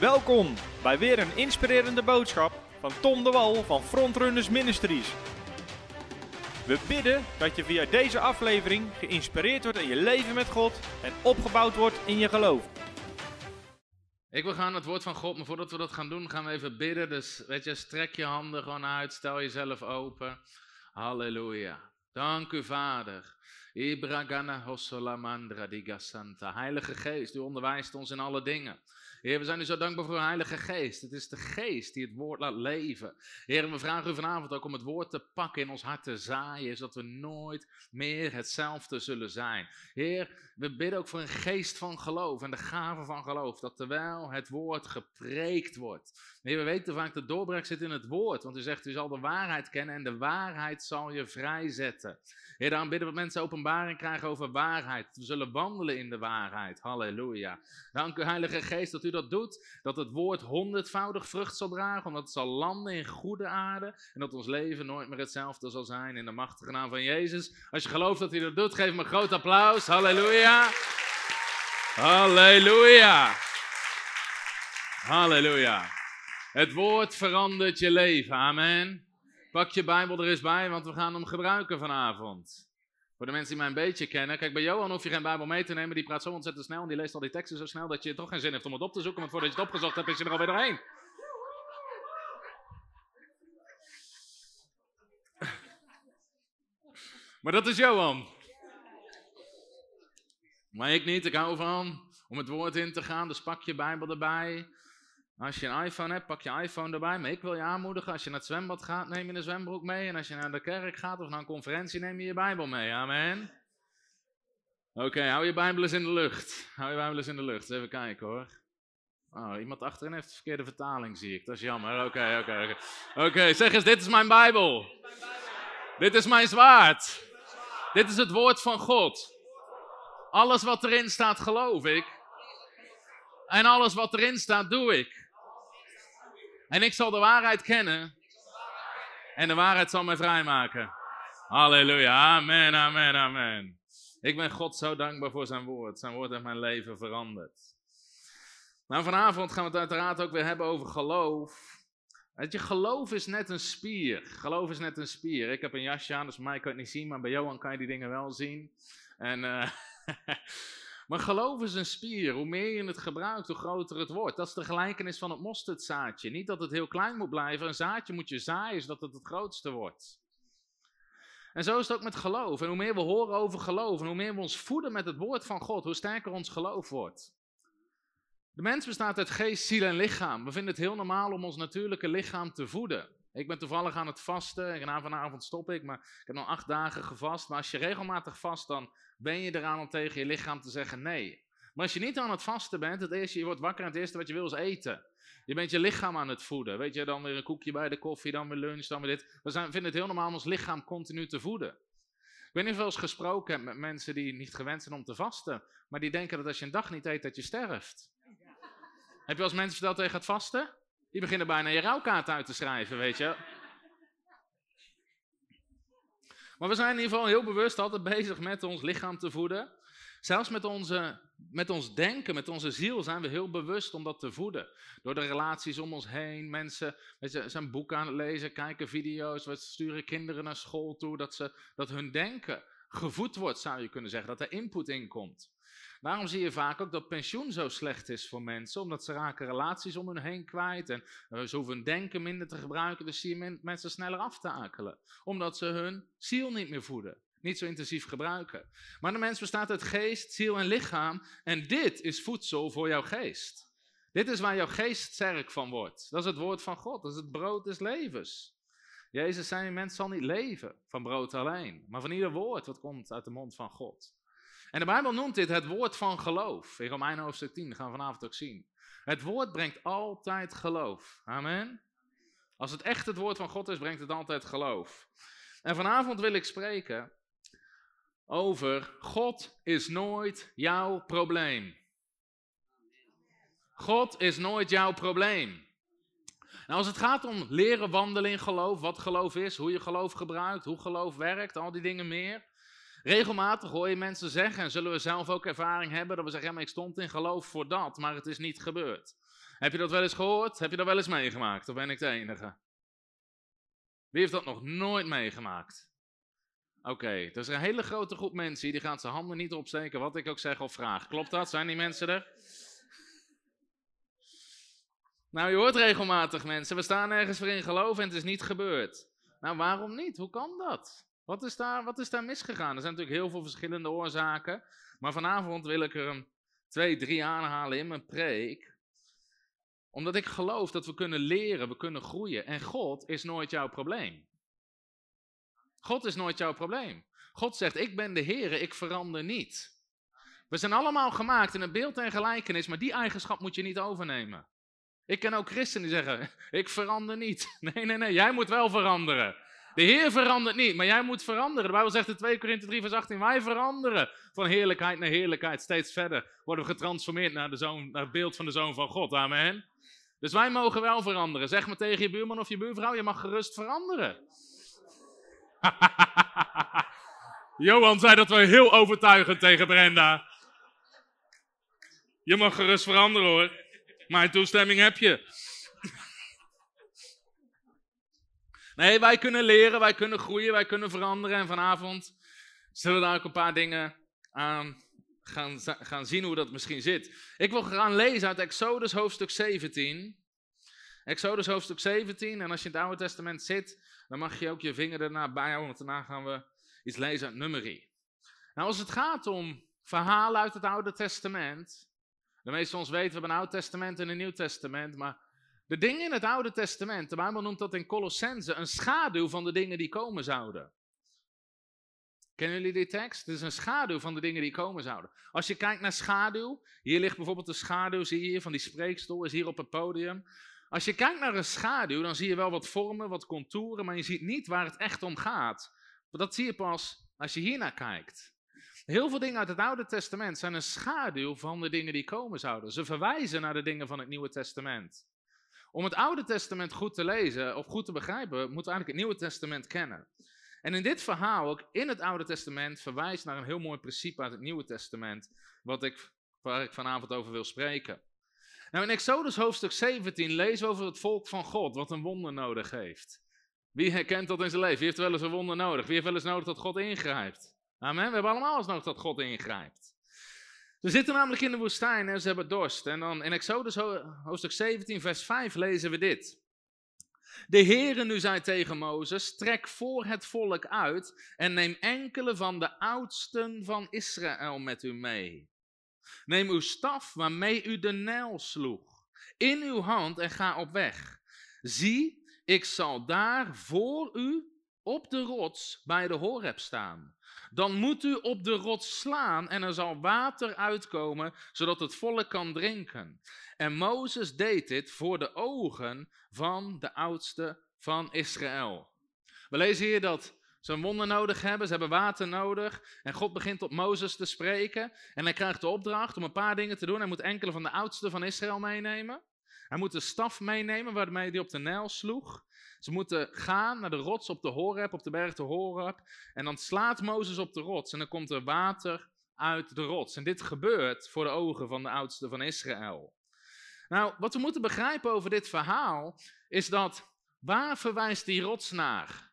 Welkom bij weer een inspirerende boodschap van Tom de Wal van Frontrunners Ministries. We bidden dat je via deze aflevering geïnspireerd wordt in je leven met God en opgebouwd wordt in je geloof. Ik wil gaan het woord van God, maar voordat we dat gaan doen, gaan we even bidden. Dus weet je, strek je handen gewoon uit, stel jezelf open. Halleluja. Dank u, Vader. Ibragana hosolamandra digasanta. Heilige Geest, u onderwijst ons in alle dingen. Heer, we zijn u zo dankbaar voor uw Heilige Geest. Het is de Geest die het woord laat leven. Heer, we vragen u vanavond ook om het woord te pakken in ons hart te zaaien, zodat we nooit meer hetzelfde zullen zijn. Heer, we bidden ook voor een geest van geloof en de gave van geloof, dat terwijl het woord gepreekt wordt. Heer, we weten vaak de doorbraak zit in het woord, want u zegt u zal de waarheid kennen en de waarheid zal je vrijzetten. Heer, daarom bidden we mensen openbaring krijgen over waarheid. We zullen wandelen in de waarheid. Halleluja. Dank u, Heilige Geest, dat u dat doet. Dat het woord honderdvoudig vrucht zal dragen, omdat het zal landen in goede aarde. En dat ons leven nooit meer hetzelfde zal zijn in de machtige naam van Jezus. Als je gelooft dat hij dat doet, geef hem een groot applaus. Halleluja. Halleluja. Halleluja. Het woord verandert je leven. Amen. Pak je Bijbel er eens bij, want we gaan hem gebruiken vanavond. Voor de mensen die mij een beetje kennen. Kijk, bij Johan hoef je geen Bijbel mee te nemen. Die praat zo ontzettend snel en die leest al die teksten zo snel dat je toch geen zin hebt om het op te zoeken. Want voordat je het opgezocht hebt, is je er alweer doorheen. Maar dat is Johan. Maar ik niet, ik hou van om het woord in te gaan. Dus pak je Bijbel erbij. Als je een iPhone hebt, pak je iPhone erbij. Maar ik wil je aanmoedigen, als je naar het zwembad gaat, neem je een zwembroek mee. En als je naar de kerk gaat of naar een conferentie, neem je je Bijbel mee. Amen. Oké, hou je Bijbel eens in de lucht. Hou je Bijbel eens in de lucht. Even kijken hoor. Oh, iemand achterin heeft de verkeerde vertaling, zie ik. Dat is jammer. Oké, oké, oké. Oké, zeg eens, dit is mijn Bijbel. Dit is mijn zwaard. Dit is het woord van God. Alles wat erin staat, geloof ik. En alles wat erin staat, doe ik. En ik zal de waarheid kennen. En de waarheid zal mij vrijmaken. Halleluja. Amen, amen, amen. Ik ben God zo dankbaar voor zijn woord. Zijn woord heeft mijn leven veranderd. Nou, vanavond gaan we het uiteraard ook weer hebben over geloof. Weet je, geloof is net een spier. Geloof is net een spier. Ik heb een jasje aan, dus mij kan je het niet zien, maar bij Johan kan je die dingen wel zien. En, uh, maar geloof is een spier. Hoe meer je het gebruikt, hoe groter het wordt. Dat is de gelijkenis van het mosterdzaadje. Niet dat het heel klein moet blijven. Een zaadje moet je zaaien, zodat het het grootste wordt. En zo is het ook met geloof. En hoe meer we horen over geloof en hoe meer we ons voeden met het woord van God, hoe sterker ons geloof wordt. De mens bestaat uit geest, ziel en lichaam. We vinden het heel normaal om ons natuurlijke lichaam te voeden. Ik ben toevallig aan het vasten. En vanavond stop ik, maar ik heb nog acht dagen gevast. Maar als je regelmatig vast, dan ben je eraan om tegen je lichaam te zeggen nee. Maar als je niet aan het vasten bent, het eerste, je wordt wakker en het eerste wat je wil is eten. Je bent je lichaam aan het voeden. Weet je, dan weer een koekje bij de koffie, dan weer lunch, dan weer dit. We zijn, vinden het heel normaal om ons lichaam continu te voeden. Ik weet niet of wel eens gesproken met mensen die niet gewend zijn om te vasten. Maar die denken dat als je een dag niet eet, dat je sterft. Heb je als mensen verteld dat je gaat vasten? Die beginnen bijna je rouwkaart uit te schrijven, weet je. Maar we zijn in ieder geval heel bewust altijd bezig met ons lichaam te voeden. Zelfs met, onze, met ons denken, met onze ziel zijn we heel bewust om dat te voeden. Door de relaties om ons heen. Mensen weet zijn boeken aan het lezen, kijken video's. We sturen kinderen naar school toe. Dat, ze, dat hun denken gevoed wordt, zou je kunnen zeggen. Dat er input in komt. Daarom zie je vaak ook dat pensioen zo slecht is voor mensen, omdat ze raken relaties om hun heen kwijt en uh, ze hoeven hun denken minder te gebruiken, dus zie je mensen sneller aftakelen, omdat ze hun ziel niet meer voeden, niet zo intensief gebruiken. Maar de mens bestaat uit geest, ziel en lichaam en dit is voedsel voor jouw geest. Dit is waar jouw geest sterk van wordt. Dat is het woord van God, dat is het brood des levens. Jezus zei, mens zal niet leven van brood alleen, maar van ieder woord wat komt uit de mond van God. En de Bijbel noemt dit het woord van geloof. In Romeinen hoofdstuk 10, dat gaan we vanavond ook zien. Het woord brengt altijd geloof. Amen. Als het echt het woord van God is, brengt het altijd geloof. En vanavond wil ik spreken over God is nooit jouw probleem. God is nooit jouw probleem. Nou, als het gaat om leren wandelen in geloof, wat geloof is, hoe je geloof gebruikt, hoe geloof werkt, al die dingen meer, Regelmatig hoor je mensen zeggen, en zullen we zelf ook ervaring hebben, dat we zeggen, ik stond in geloof voor dat, maar het is niet gebeurd. Heb je dat wel eens gehoord? Heb je dat wel eens meegemaakt? Of ben ik de enige? Wie heeft dat nog nooit meegemaakt? Oké, er is een hele grote groep mensen die gaan zijn handen niet opsteken, wat ik ook zeg of vraag. Klopt dat? Zijn die mensen er? Nou, je hoort regelmatig mensen, we staan ergens voor in geloven en het is niet gebeurd. Nou, waarom niet? Hoe kan dat? Wat is daar, wat is daar misgegaan? Er zijn natuurlijk heel veel verschillende oorzaken. Maar vanavond wil ik er twee, drie aanhalen in mijn preek. Omdat ik geloof dat we kunnen leren, we kunnen groeien. En God is nooit jouw probleem. God is nooit jouw probleem. God zegt, ik ben de Heer, ik verander niet. We zijn allemaal gemaakt in een beeld en gelijkenis, maar die eigenschap moet je niet overnemen. Ik ken ook christenen die zeggen, ik verander niet. Nee, nee, nee, jij moet wel veranderen. De Heer verandert niet, maar jij moet veranderen. De Bijbel zegt in 2 Korinthe 3 vers 18, wij veranderen van heerlijkheid naar heerlijkheid. Steeds verder worden we getransformeerd naar, de zoon, naar het beeld van de Zoon van God. Amen. Dus wij mogen wel veranderen. Zeg maar tegen je buurman of je buurvrouw, je mag gerust veranderen. Johan zei dat wel heel overtuigend tegen Brenda. Je mag gerust veranderen hoor. Mijn toestemming heb je. Nee, wij kunnen leren, wij kunnen groeien, wij kunnen veranderen. En vanavond zullen we daar ook een paar dingen aan gaan, gaan zien hoe dat misschien zit. Ik wil gaan lezen uit Exodus hoofdstuk 17. Exodus hoofdstuk 17. En als je in het Oude Testament zit, dan mag je ook je vinger ernaar bijhouden. Want daarna gaan we iets lezen uit Nummerie. Nou, als het gaat om verhalen uit het Oude Testament. De meeste van ons weten, we hebben een Oud Testament en een Nieuw Testament. Maar de dingen in het Oude Testament, de Bijbel noemt dat in Colossense, een schaduw van de dingen die komen zouden. Kennen jullie die tekst? Het is een schaduw van de dingen die komen zouden. Als je kijkt naar schaduw, hier ligt bijvoorbeeld de schaduw, zie je van die spreekstoel, is hier op het podium. Als je kijkt naar een schaduw, dan zie je wel wat vormen, wat contouren, maar je ziet niet waar het echt om gaat. Dat zie je pas als je hier naar kijkt. Heel veel dingen uit het Oude Testament zijn een schaduw van de dingen die komen zouden. Ze verwijzen naar de dingen van het Nieuwe Testament. Om het Oude Testament goed te lezen of goed te begrijpen, moeten we eigenlijk het Nieuwe Testament kennen. En in dit verhaal, ook in het Oude Testament, verwijst naar een heel mooi principe uit het Nieuwe Testament, wat ik, waar ik vanavond over wil spreken. Nou, in Exodus hoofdstuk 17 lezen we over het volk van God, wat een wonder nodig heeft. Wie herkent dat in zijn leven? Wie heeft wel eens een wonder nodig? Wie heeft wel eens nodig dat God ingrijpt? Amen. We hebben allemaal eens nodig dat God ingrijpt. Ze zitten namelijk in de woestijn en ze hebben dorst. En dan in Exodus hoofdstuk 17, vers 5 lezen we dit. De Heere nu zei tegen Mozes, trek voor het volk uit en neem enkele van de oudsten van Israël met u mee. Neem uw staf waarmee u de Nijl sloeg, in uw hand en ga op weg. Zie, ik zal daar voor u op de rots bij de Horeb staan. Dan moet u op de rots slaan en er zal water uitkomen, zodat het volk kan drinken. En Mozes deed dit voor de ogen van de oudste van Israël. We lezen hier dat ze een wonder nodig hebben, ze hebben water nodig. En God begint tot Mozes te spreken. En hij krijgt de opdracht om een paar dingen te doen. Hij moet enkele van de oudsten van Israël meenemen. Hij moet de staf meenemen waarmee hij op de Nijl sloeg. Ze moeten gaan naar de rots op de Horeb, op de berg de Horeb. En dan slaat Mozes op de rots en dan komt er water uit de rots. En dit gebeurt voor de ogen van de oudsten van Israël. Nou, wat we moeten begrijpen over dit verhaal is dat waar verwijst die rots naar?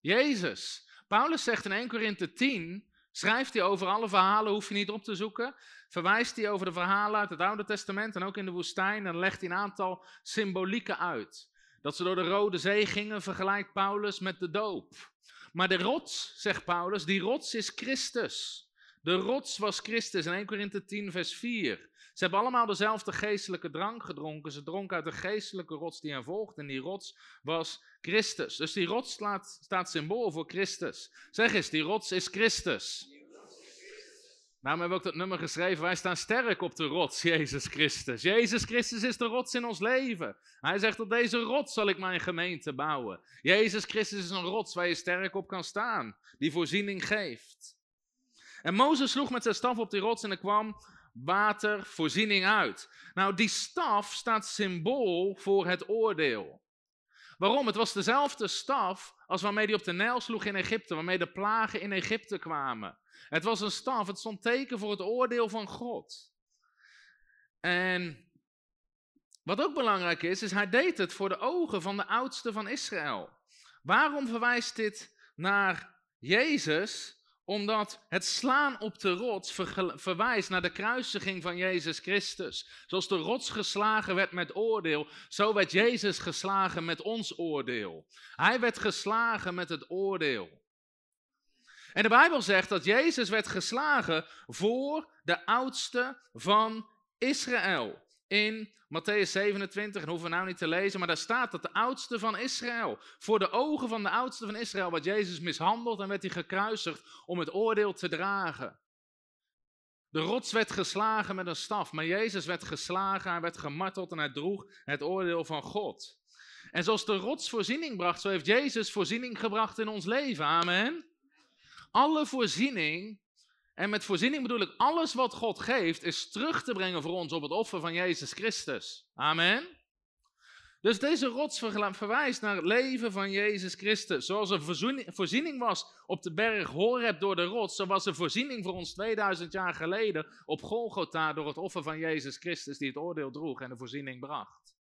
Jezus. Paulus zegt in 1 Korinthe 10, schrijft hij over alle verhalen, hoef je niet op te zoeken. Verwijst hij over de verhalen uit het Oude Testament en ook in de woestijn en legt hij een aantal symbolieken uit. Dat ze door de Rode Zee gingen, vergelijkt Paulus met de doop. Maar de rots, zegt Paulus, die rots is Christus. De rots was Christus in 1 Korinthe 10, vers 4. Ze hebben allemaal dezelfde geestelijke drank gedronken. Ze dronken uit de geestelijke rots die hen volgt. En die rots was Christus. Dus die rots staat, staat symbool voor Christus. Zeg eens, die rots is Christus. Daarom hebben we ook dat nummer geschreven. Wij staan sterk op de rots, Jezus Christus. Jezus Christus is de rots in ons leven. Hij zegt, op deze rots zal ik mijn gemeente bouwen. Jezus Christus is een rots waar je sterk op kan staan. Die voorziening geeft. En Mozes sloeg met zijn staf op die rots en er kwam water, voorziening uit. Nou, die staf staat symbool voor het oordeel. Waarom? Het was dezelfde staf als waarmee hij op de Nijl sloeg in Egypte, waarmee de plagen in Egypte kwamen. Het was een staf, het stond teken voor het oordeel van God. En wat ook belangrijk is, is hij deed het voor de ogen van de oudste van Israël. Waarom verwijst dit naar Jezus? Omdat het slaan op de rots verwijst naar de kruisiging van Jezus Christus. Zoals de rots geslagen werd met oordeel, zo werd Jezus geslagen met ons oordeel. Hij werd geslagen met het oordeel. En de Bijbel zegt dat Jezus werd geslagen voor de oudste van Israël. In Matthäus 27, en hoeven we nou niet te lezen, maar daar staat dat de oudste van Israël, voor de ogen van de oudste van Israël, werd Jezus mishandeld en werd hij gekruisigd om het oordeel te dragen. De rots werd geslagen met een staf, maar Jezus werd geslagen, hij werd gemarteld en hij droeg het oordeel van God. En zoals de rots voorziening bracht, zo heeft Jezus voorziening gebracht in ons leven. Amen. Alle voorziening en met voorziening bedoel ik alles wat God geeft, is terug te brengen voor ons op het offer van Jezus Christus. Amen. Dus deze rots verwijst naar het leven van Jezus Christus. Zoals er voorziening was op de berg Horeb door de rots, zo was er voorziening voor ons 2000 jaar geleden op Golgotha door het offer van Jezus Christus die het oordeel droeg en de voorziening bracht.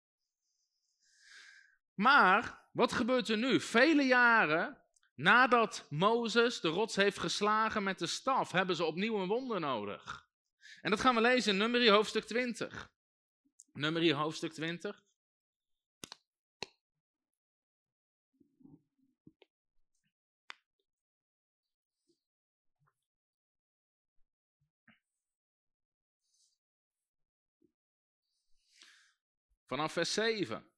Maar, wat gebeurt er nu? Vele jaren Nadat Mozes de rots heeft geslagen met de staf, hebben ze opnieuw een wonder nodig. En dat gaan we lezen in Nummerie hoofdstuk 20. Nummerie hoofdstuk 20. Vanaf vers 7.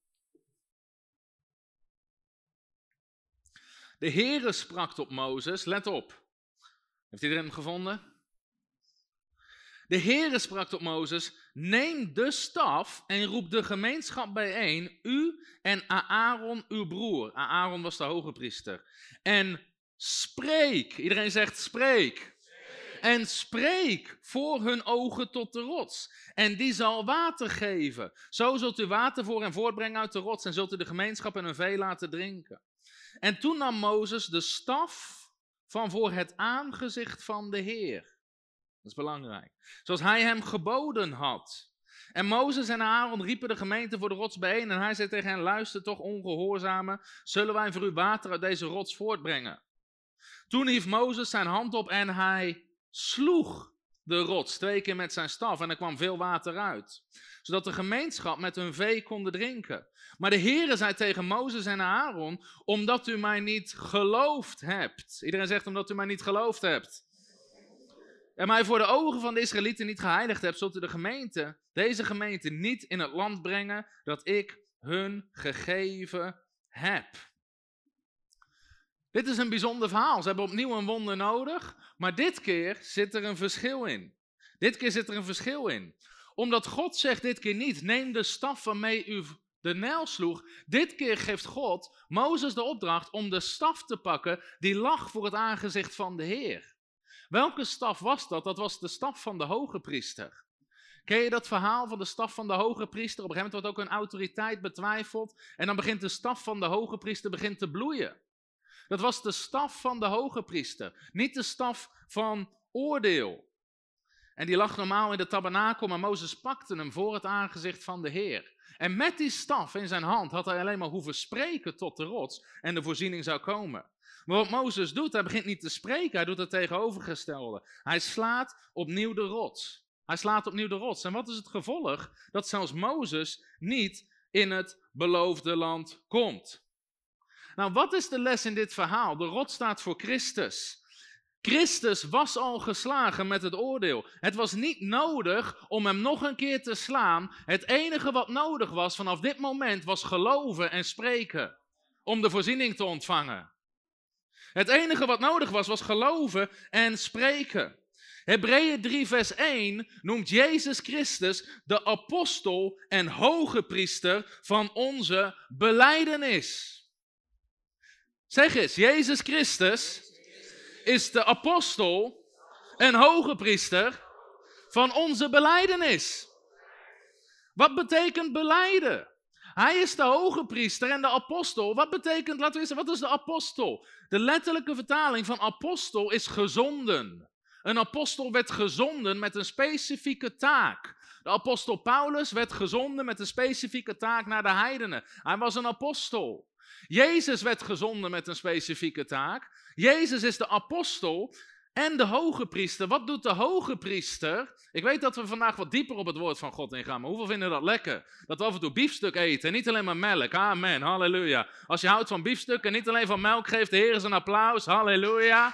De Heere sprak tot Mozes, let op. Heeft iedereen hem gevonden? De Heere sprak tot Mozes, neem de staf en roep de gemeenschap bijeen, u en Aaron uw broer. Aaron was de hoge priester. En spreek, iedereen zegt spreek. En spreek voor hun ogen tot de rots. En die zal water geven. Zo zult u water voor hen voortbrengen uit de rots en zult u de gemeenschap en hun vee laten drinken. En toen nam Mozes de staf van voor het aangezicht van de Heer. Dat is belangrijk. Zoals hij hem geboden had. En Mozes en Aaron riepen de gemeente voor de rots bijeen. En hij zei tegen hen: Luister toch, ongehoorzamen. Zullen wij voor u water uit deze rots voortbrengen? Toen hief Mozes zijn hand op en hij sloeg de rots twee keer met zijn staf. En er kwam veel water uit. Zodat de gemeenschap met hun vee konden drinken. Maar de Heere zei tegen Mozes en Aaron, omdat u mij niet geloofd hebt. Iedereen zegt omdat u mij niet geloofd hebt. En mij voor de ogen van de Israëlieten niet geheiligd hebt, zult u de gemeente, deze gemeente, niet in het land brengen dat ik hun gegeven heb. Dit is een bijzonder verhaal. Ze hebben opnieuw een wonder nodig, maar dit keer zit er een verschil in. Dit keer zit er een verschil in. Omdat God zegt dit keer niet, neem de staf waarmee u de Nijl sloeg. Dit keer geeft God Mozes de opdracht om de staf te pakken die lag voor het aangezicht van de Heer. Welke staf was dat? Dat was de staf van de hoge priester. Ken je dat verhaal van de staf van de hoge priester? Op een gegeven moment wordt ook een autoriteit betwijfeld. En dan begint de staf van de hoge priester begint te bloeien. Dat was de staf van de hoge priester. Niet de staf van oordeel. En die lag normaal in de tabernakel, maar Mozes pakte hem voor het aangezicht van de Heer. En met die staf in zijn hand had hij alleen maar hoeven spreken tot de rots en de voorziening zou komen. Maar wat Mozes doet, hij begint niet te spreken, hij doet het tegenovergestelde. Hij slaat opnieuw de rots. Hij slaat opnieuw de rots. En wat is het gevolg? Dat zelfs Mozes niet in het beloofde land komt. Nou, wat is de les in dit verhaal? De rots staat voor Christus. Christus was al geslagen met het oordeel. Het was niet nodig om hem nog een keer te slaan. Het enige wat nodig was vanaf dit moment was geloven en spreken. Om de voorziening te ontvangen. Het enige wat nodig was, was geloven en spreken. Hebreeën 3, vers 1 noemt Jezus Christus de apostel en hoge priester van onze beleidenis. Zeg eens, Jezus Christus is de apostel en hoge priester van onze beleidenis. Wat betekent beleiden? Hij is de hoge priester en de apostel. Wat betekent, laten we eens, wat is de apostel? De letterlijke vertaling van apostel is gezonden. Een apostel werd gezonden met een specifieke taak. De apostel Paulus werd gezonden met een specifieke taak naar de heidenen. Hij was een apostel. Jezus werd gezonden met een specifieke taak. Jezus is de apostel en de hoge priester. Wat doet de hoge priester? Ik weet dat we vandaag wat dieper op het woord van God ingaan, maar hoeveel vinden dat lekker? Dat we af en toe biefstuk eten en niet alleen maar melk. Amen, halleluja. Als je houdt van biefstuk en niet alleen van melk, geeft de Heer eens een applaus. Halleluja.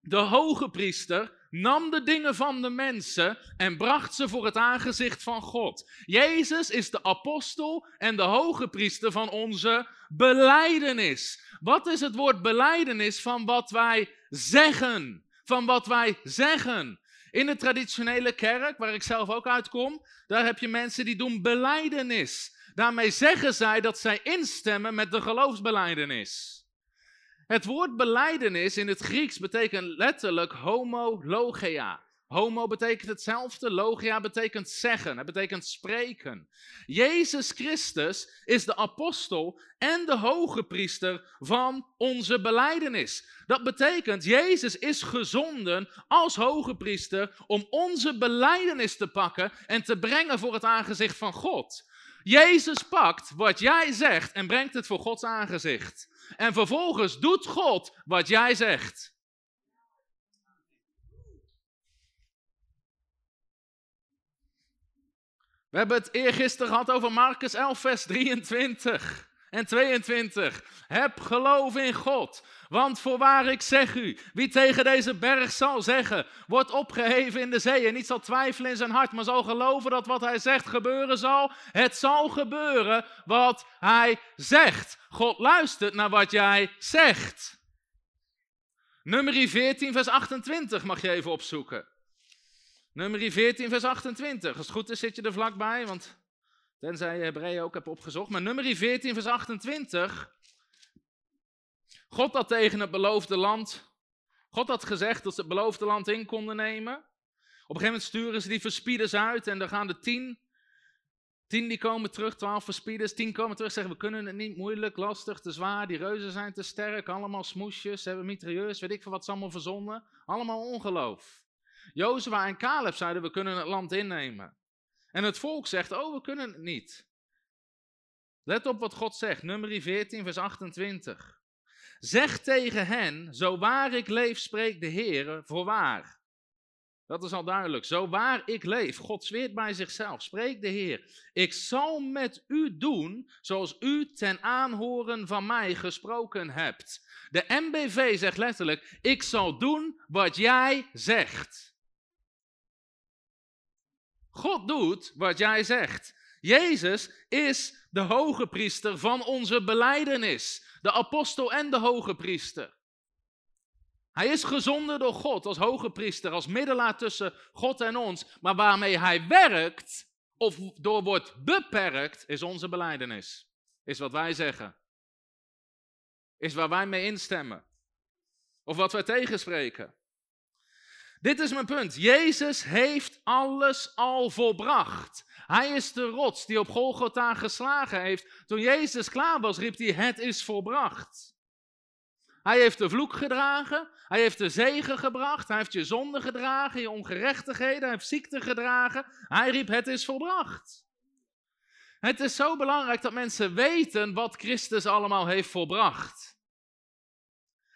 De hoge priester nam de dingen van de mensen en bracht ze voor het aangezicht van God. Jezus is de apostel en de hoge priester van onze beleidenis. Wat is het woord beleidenis van wat wij zeggen? Van wat wij zeggen. In de traditionele kerk, waar ik zelf ook uitkom, daar heb je mensen die doen beleidenis. Daarmee zeggen zij dat zij instemmen met de geloofsbeleidenis. Het woord beleidenis in het Grieks betekent letterlijk homologia. Homo betekent hetzelfde, logia betekent zeggen, het betekent spreken. Jezus Christus is de apostel en de hoge priester van onze beleidenis. Dat betekent, Jezus is gezonden als hoge priester om onze beleidenis te pakken en te brengen voor het aangezicht van God. Jezus pakt wat jij zegt en brengt het voor Gods aangezicht. En vervolgens doet God wat jij zegt. We hebben het eergisteren gehad over Marcus 11, vers 23 en 22. Heb geloof in God. Want voorwaar ik zeg u, wie tegen deze berg zal zeggen, wordt opgeheven in de zee en niet zal twijfelen in zijn hart, maar zal geloven dat wat hij zegt gebeuren zal, het zal gebeuren wat hij zegt. God luistert naar wat jij zegt. Nummer 14, vers 28 mag je even opzoeken. Nummer 14, vers 28. Als het goed is, zit je er vlakbij, want tenzij je Hebreeën ook hebt opgezocht. Maar nummer 14, vers 28. God had tegen het beloofde land. God had gezegd dat ze het beloofde land in konden nemen. Op een gegeven moment sturen ze die verspieders uit en dan gaan de tien. Tien die komen terug, twaalf verspieders. Tien komen terug zeggen: We kunnen het niet, moeilijk, lastig, te zwaar. Die reuzen zijn te sterk. Allemaal smoesjes, hebben mitrailleurs, weet ik veel wat ze allemaal verzonnen. Allemaal ongeloof. Jozua en Caleb zeiden: We kunnen het land innemen. En het volk zegt: Oh, we kunnen het niet. Let op wat God zegt, nummer 14, vers 28. Zeg tegen hen, zo waar ik leef, spreekt de Heer, voorwaar. Dat is al duidelijk. Zo waar ik leef, God zweert bij zichzelf, spreekt de Heer. Ik zal met u doen zoals u ten aanhoren van mij gesproken hebt. De MBV zegt letterlijk, ik zal doen wat jij zegt. God doet wat jij zegt. Jezus is de hoge priester van onze beleidenis de apostel en de hoge priester. Hij is gezonden door God als hoge priester, als middelaar tussen God en ons. Maar waarmee hij werkt, of door wordt beperkt, is onze beleidenis. Is wat wij zeggen. Is waar wij mee instemmen. Of wat wij tegenspreken. Dit is mijn punt. Jezus heeft alles al volbracht. Hij is de rots die op Golgotha geslagen heeft. Toen Jezus klaar was, riep hij: Het is volbracht. Hij heeft de vloek gedragen. Hij heeft de zegen gebracht. Hij heeft je zonde gedragen, je ongerechtigheden. Hij heeft ziekte gedragen. Hij riep: Het is volbracht. Het is zo belangrijk dat mensen weten wat Christus allemaal heeft volbracht.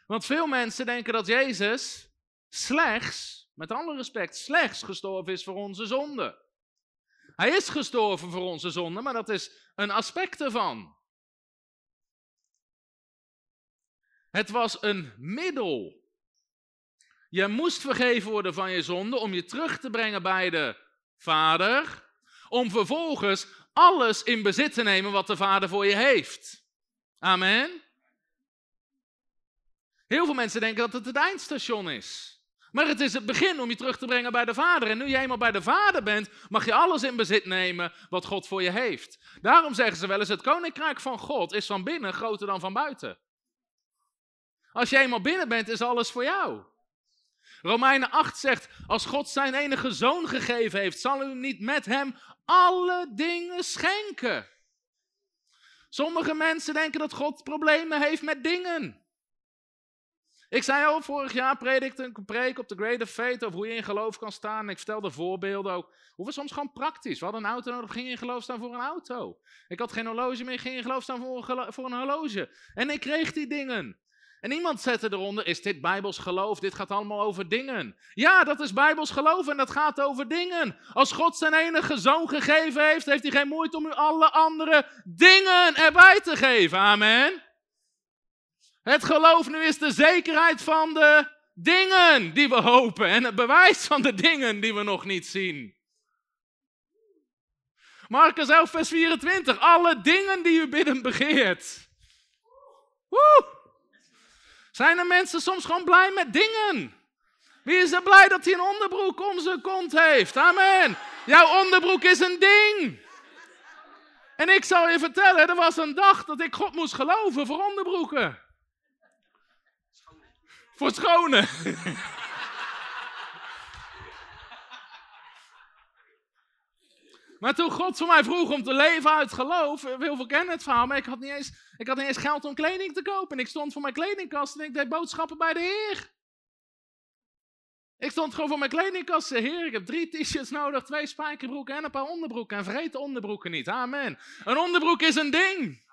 Want veel mensen denken dat Jezus slechts, met alle respect, slechts gestorven is voor onze zonde. Hij is gestorven voor onze zonde, maar dat is een aspect ervan. Het was een middel. Je moest vergeven worden van je zonde om je terug te brengen bij de Vader, om vervolgens alles in bezit te nemen wat de Vader voor je heeft. Amen. Heel veel mensen denken dat het het eindstation is. Maar het is het begin om je terug te brengen bij de Vader. En nu je eenmaal bij de Vader bent, mag je alles in bezit nemen wat God voor je heeft. Daarom zeggen ze wel eens: het koninkrijk van God is van binnen groter dan van buiten. Als je eenmaal binnen bent, is alles voor jou. Romeinen 8 zegt: Als God zijn enige zoon gegeven heeft, zal u niet met hem alle dingen schenken. Sommige mensen denken dat God problemen heeft met dingen. Ik zei al, vorig jaar predikte een preek op de Great of Faith over hoe je in geloof kan staan. En ik vertelde voorbeelden ook. Hoe we soms gewoon praktisch. We hadden een auto nodig, ging in geloof staan voor een auto. Ik had geen horloge meer, ging in geloof staan voor een, voor een horloge. En ik kreeg die dingen. En iemand zette eronder, is dit Bijbels geloof? Dit gaat allemaal over dingen. Ja, dat is Bijbels geloof en dat gaat over dingen. Als God zijn enige zoon gegeven heeft, heeft hij geen moeite om u alle andere dingen erbij te geven. Amen. Het geloof nu is de zekerheid van de dingen die we hopen en het bewijs van de dingen die we nog niet zien. Marcus 11, vers 24. Alle dingen die u bidden begeert. Woe! Zijn er mensen soms gewoon blij met dingen? Wie is er blij dat hij een onderbroek om zijn kont heeft? Amen. Jouw onderbroek is een ding. En ik zal je vertellen, er was een dag dat ik God moest geloven voor onderbroeken. Voor schone. Maar toen God voor mij vroeg om te leven uit geloof, heel veel kennen het verhaal, maar ik had, niet eens, ik had niet eens geld om kleding te kopen. En ik stond voor mijn kledingkast en ik deed boodschappen bij de Heer. Ik stond gewoon voor mijn kledingkast. Heer, ik heb drie t-shirts nodig, twee spijkerbroeken en een paar onderbroeken. En vergeet de onderbroeken niet. Amen. Een onderbroek is een ding.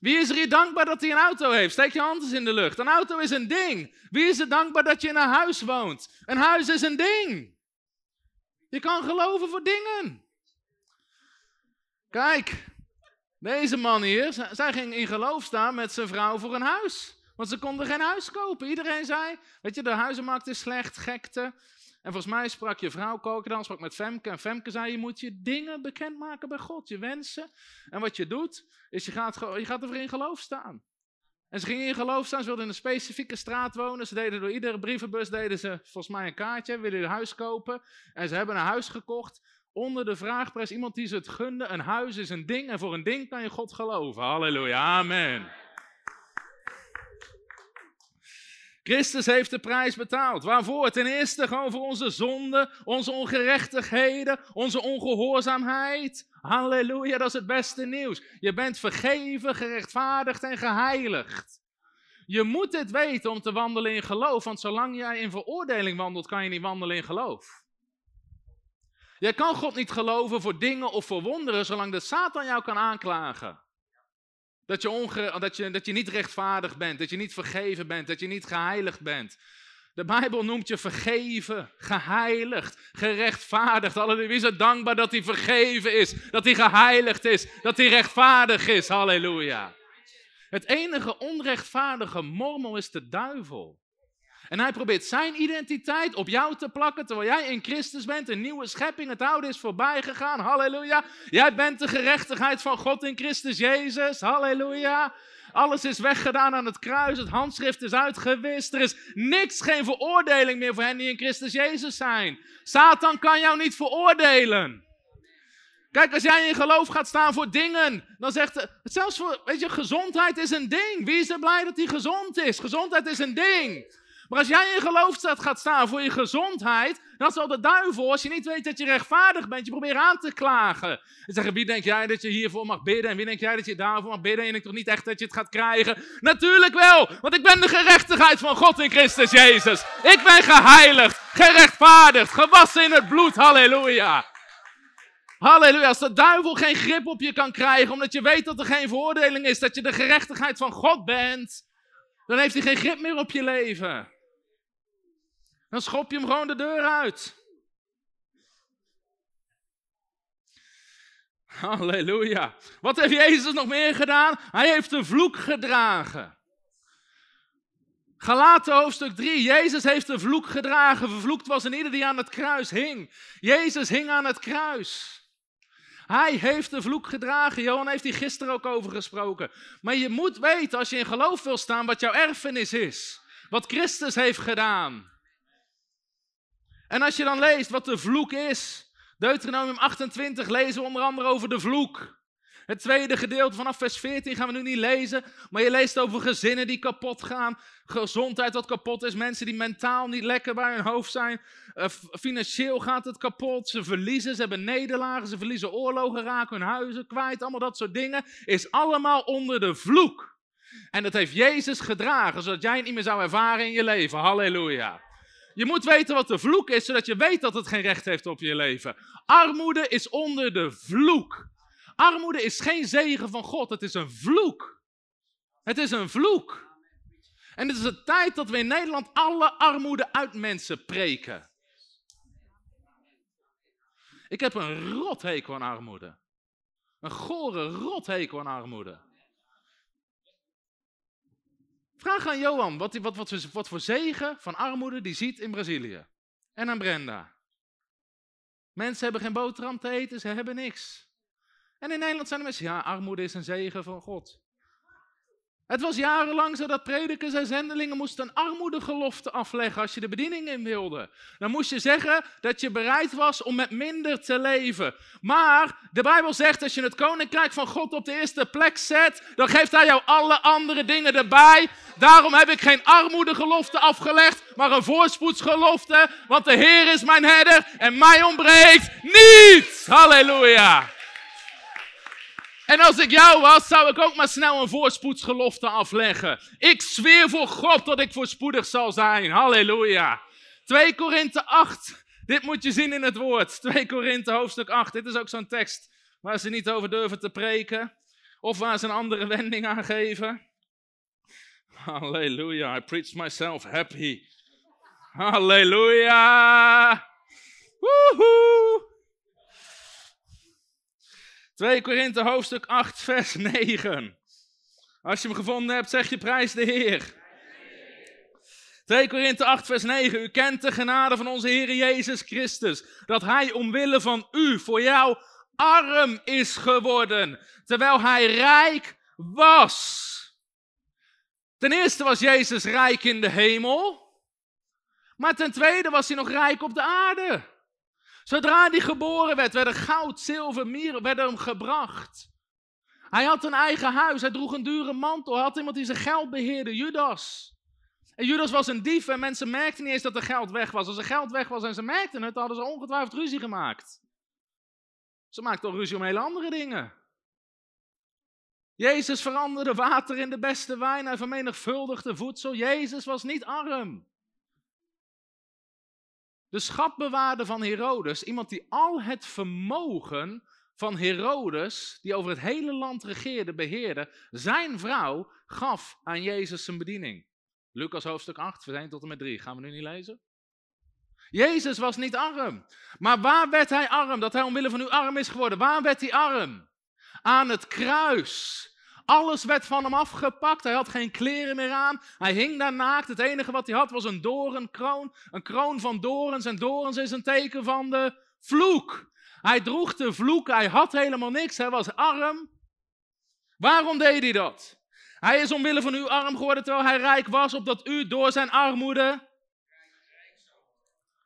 Wie is er hier dankbaar dat hij een auto heeft? Steek je hand eens in de lucht. Een auto is een ding. Wie is er dankbaar dat je in een huis woont? Een huis is een ding. Je kan geloven voor dingen. Kijk, deze man hier, zij ging in geloof staan met zijn vrouw voor een huis. Want ze konden geen huis kopen. Iedereen zei, weet je, de huizenmarkt is slecht, gekte. En volgens mij sprak je vrouw koken dan, sprak met Femke. En Femke zei, je moet je dingen bekendmaken bij God, je wensen. En wat je doet, is je gaat, je gaat ervoor in geloof staan. En ze gingen in geloof staan, ze wilden in een specifieke straat wonen. Ze deden door iedere brievenbus, deden ze volgens mij een kaartje, willen een huis kopen. En ze hebben een huis gekocht onder de vraagprijs. Iemand die ze het gunde, een huis is een ding en voor een ding kan je God geloven. Halleluja, amen. Christus heeft de prijs betaald. Waarvoor? Ten eerste gewoon voor onze zonden, onze ongerechtigheden, onze ongehoorzaamheid. Halleluja, dat is het beste nieuws. Je bent vergeven, gerechtvaardigd en geheiligd. Je moet dit weten om te wandelen in geloof, want zolang jij in veroordeling wandelt, kan je niet wandelen in geloof. Jij kan God niet geloven voor dingen of voor wonderen, zolang de Satan jou kan aanklagen. Dat je, onge, dat, je, dat je niet rechtvaardig bent, dat je niet vergeven bent, dat je niet geheiligd bent. De Bijbel noemt je vergeven, geheiligd, gerechtvaardigd. Halleluja. Wie is er dankbaar dat hij vergeven is, dat hij geheiligd is, dat hij rechtvaardig is. Halleluja. Het enige onrechtvaardige mormel is de duivel. En hij probeert zijn identiteit op jou te plakken, terwijl jij in Christus bent, een nieuwe schepping, het oude is voorbij gegaan, halleluja. Jij bent de gerechtigheid van God in Christus Jezus, halleluja. Alles is weggedaan aan het kruis, het handschrift is uitgewist, er is niks, geen veroordeling meer voor hen die in Christus Jezus zijn. Satan kan jou niet veroordelen. Kijk, als jij in geloof gaat staan voor dingen, dan zegt het, zelfs voor, weet je, gezondheid is een ding. Wie is er blij dat hij gezond is? Gezondheid is een ding. Maar als jij in geloof staat, gaat staan voor je gezondheid, dan zal de duivel, als je niet weet dat je rechtvaardig bent, je proberen aan te klagen. En zeggen, wie denk jij dat je hiervoor mag bidden? En wie denk jij dat je daarvoor mag bidden? En je denkt toch niet echt dat je het gaat krijgen? Natuurlijk wel, want ik ben de gerechtigheid van God in Christus Jezus. Ik ben geheiligd, gerechtvaardigd, gewassen in het bloed, halleluja. Halleluja, als de duivel geen grip op je kan krijgen, omdat je weet dat er geen veroordeling is, dat je de gerechtigheid van God bent, dan heeft hij geen grip meer op je leven. Dan schop je hem gewoon de deur uit. Halleluja. Wat heeft Jezus nog meer gedaan? Hij heeft een vloek gedragen. Galaten hoofdstuk 3. Jezus heeft een vloek gedragen. Vervloekt was een ieder die aan het kruis hing. Jezus hing aan het kruis. Hij heeft de vloek gedragen. Johan heeft hier gisteren ook over gesproken. Maar je moet weten, als je in geloof wil staan, wat jouw erfenis is. Wat Christus heeft gedaan. En als je dan leest wat de vloek is. Deuteronomium 28 lezen we onder andere over de vloek. Het tweede gedeelte vanaf vers 14 gaan we nu niet lezen. Maar je leest over gezinnen die kapot gaan. Gezondheid wat kapot is. Mensen die mentaal niet lekker bij hun hoofd zijn. Uh, financieel gaat het kapot. Ze verliezen. Ze hebben nederlagen. Ze verliezen oorlogen. Raken hun huizen kwijt. Allemaal dat soort dingen. Is allemaal onder de vloek. En dat heeft Jezus gedragen, zodat jij het niet meer zou ervaren in je leven. Halleluja. Je moet weten wat de vloek is, zodat je weet dat het geen recht heeft op je leven. Armoede is onder de vloek. Armoede is geen zegen van God, het is een vloek. Het is een vloek. En het is de tijd dat we in Nederland alle armoede uit mensen preken. Ik heb een rothekel aan armoede. Een gore rothekel aan armoede. Vraag aan Johan wat, wat, wat, voor zegen van armoede die ziet in Brazilië. En aan Brenda. Mensen hebben geen boterham te eten, ze hebben niks. En in Nederland zijn de mensen, ja, armoede is een zegen van God. Het was jarenlang zo dat predikers en zendelingen moesten een armoedegelofte afleggen als je de bediening in wilde. Dan moest je zeggen dat je bereid was om met minder te leven. Maar de Bijbel zegt als je het koninkrijk van God op de eerste plek zet, dan geeft hij jou alle andere dingen erbij. Daarom heb ik geen armoedegelofte afgelegd, maar een voorspoedsgelofte. Want de Heer is mijn herder en mij ontbreekt niets. Halleluja. En als ik jou was, zou ik ook maar snel een voorspoedsgelofte afleggen. Ik zweer voor God dat ik voorspoedig zal zijn. Halleluja. 2 Korinthe 8. Dit moet je zien in het woord. 2 Korinthe hoofdstuk 8. Dit is ook zo'n tekst waar ze niet over durven te preken. Of waar ze een andere wending aan geven. Halleluja. I preach myself happy. Halleluja. Woehoe. 2 Korinthe hoofdstuk 8, vers 9. Als je hem gevonden hebt, zeg je prijs de Heer. 2 Korinthe 8, vers 9. U kent de genade van onze Heer Jezus Christus. Dat Hij omwille van u, voor jou, arm is geworden. Terwijl Hij rijk was. Ten eerste was Jezus rijk in de hemel. Maar ten tweede was Hij nog rijk op de aarde. Zodra hij geboren werd, werden goud, zilver, mieren werden hem gebracht. Hij had een eigen huis, hij droeg een dure mantel, hij had iemand die zijn geld beheerde, Judas. En Judas was een dief en mensen merkten niet eens dat er geld weg was. Als er geld weg was en ze merkten het, hadden ze ongetwijfeld ruzie gemaakt. Ze maakten al ruzie om hele andere dingen. Jezus veranderde water in de beste wijn, hij vermenigvuldigde voedsel. Jezus was niet arm. De schatbewaarder van Herodes, iemand die al het vermogen van Herodes, die over het hele land regeerde, beheerde, zijn vrouw gaf aan Jezus zijn bediening. Lucas hoofdstuk 8, vers 1 tot en met 3. Gaan we nu niet lezen? Jezus was niet arm. Maar waar werd hij arm? Dat hij omwille van u arm is geworden. Waar werd hij arm? Aan het kruis. Alles werd van hem afgepakt. Hij had geen kleren meer aan. Hij hing daar naakt. Het enige wat hij had was een dorenkroon. Een kroon van dorens. En dorens is een teken van de vloek. Hij droeg de vloek. Hij had helemaal niks. Hij was arm. Waarom deed hij dat? Hij is omwille van u arm geworden terwijl hij rijk was, opdat u door zijn armoede.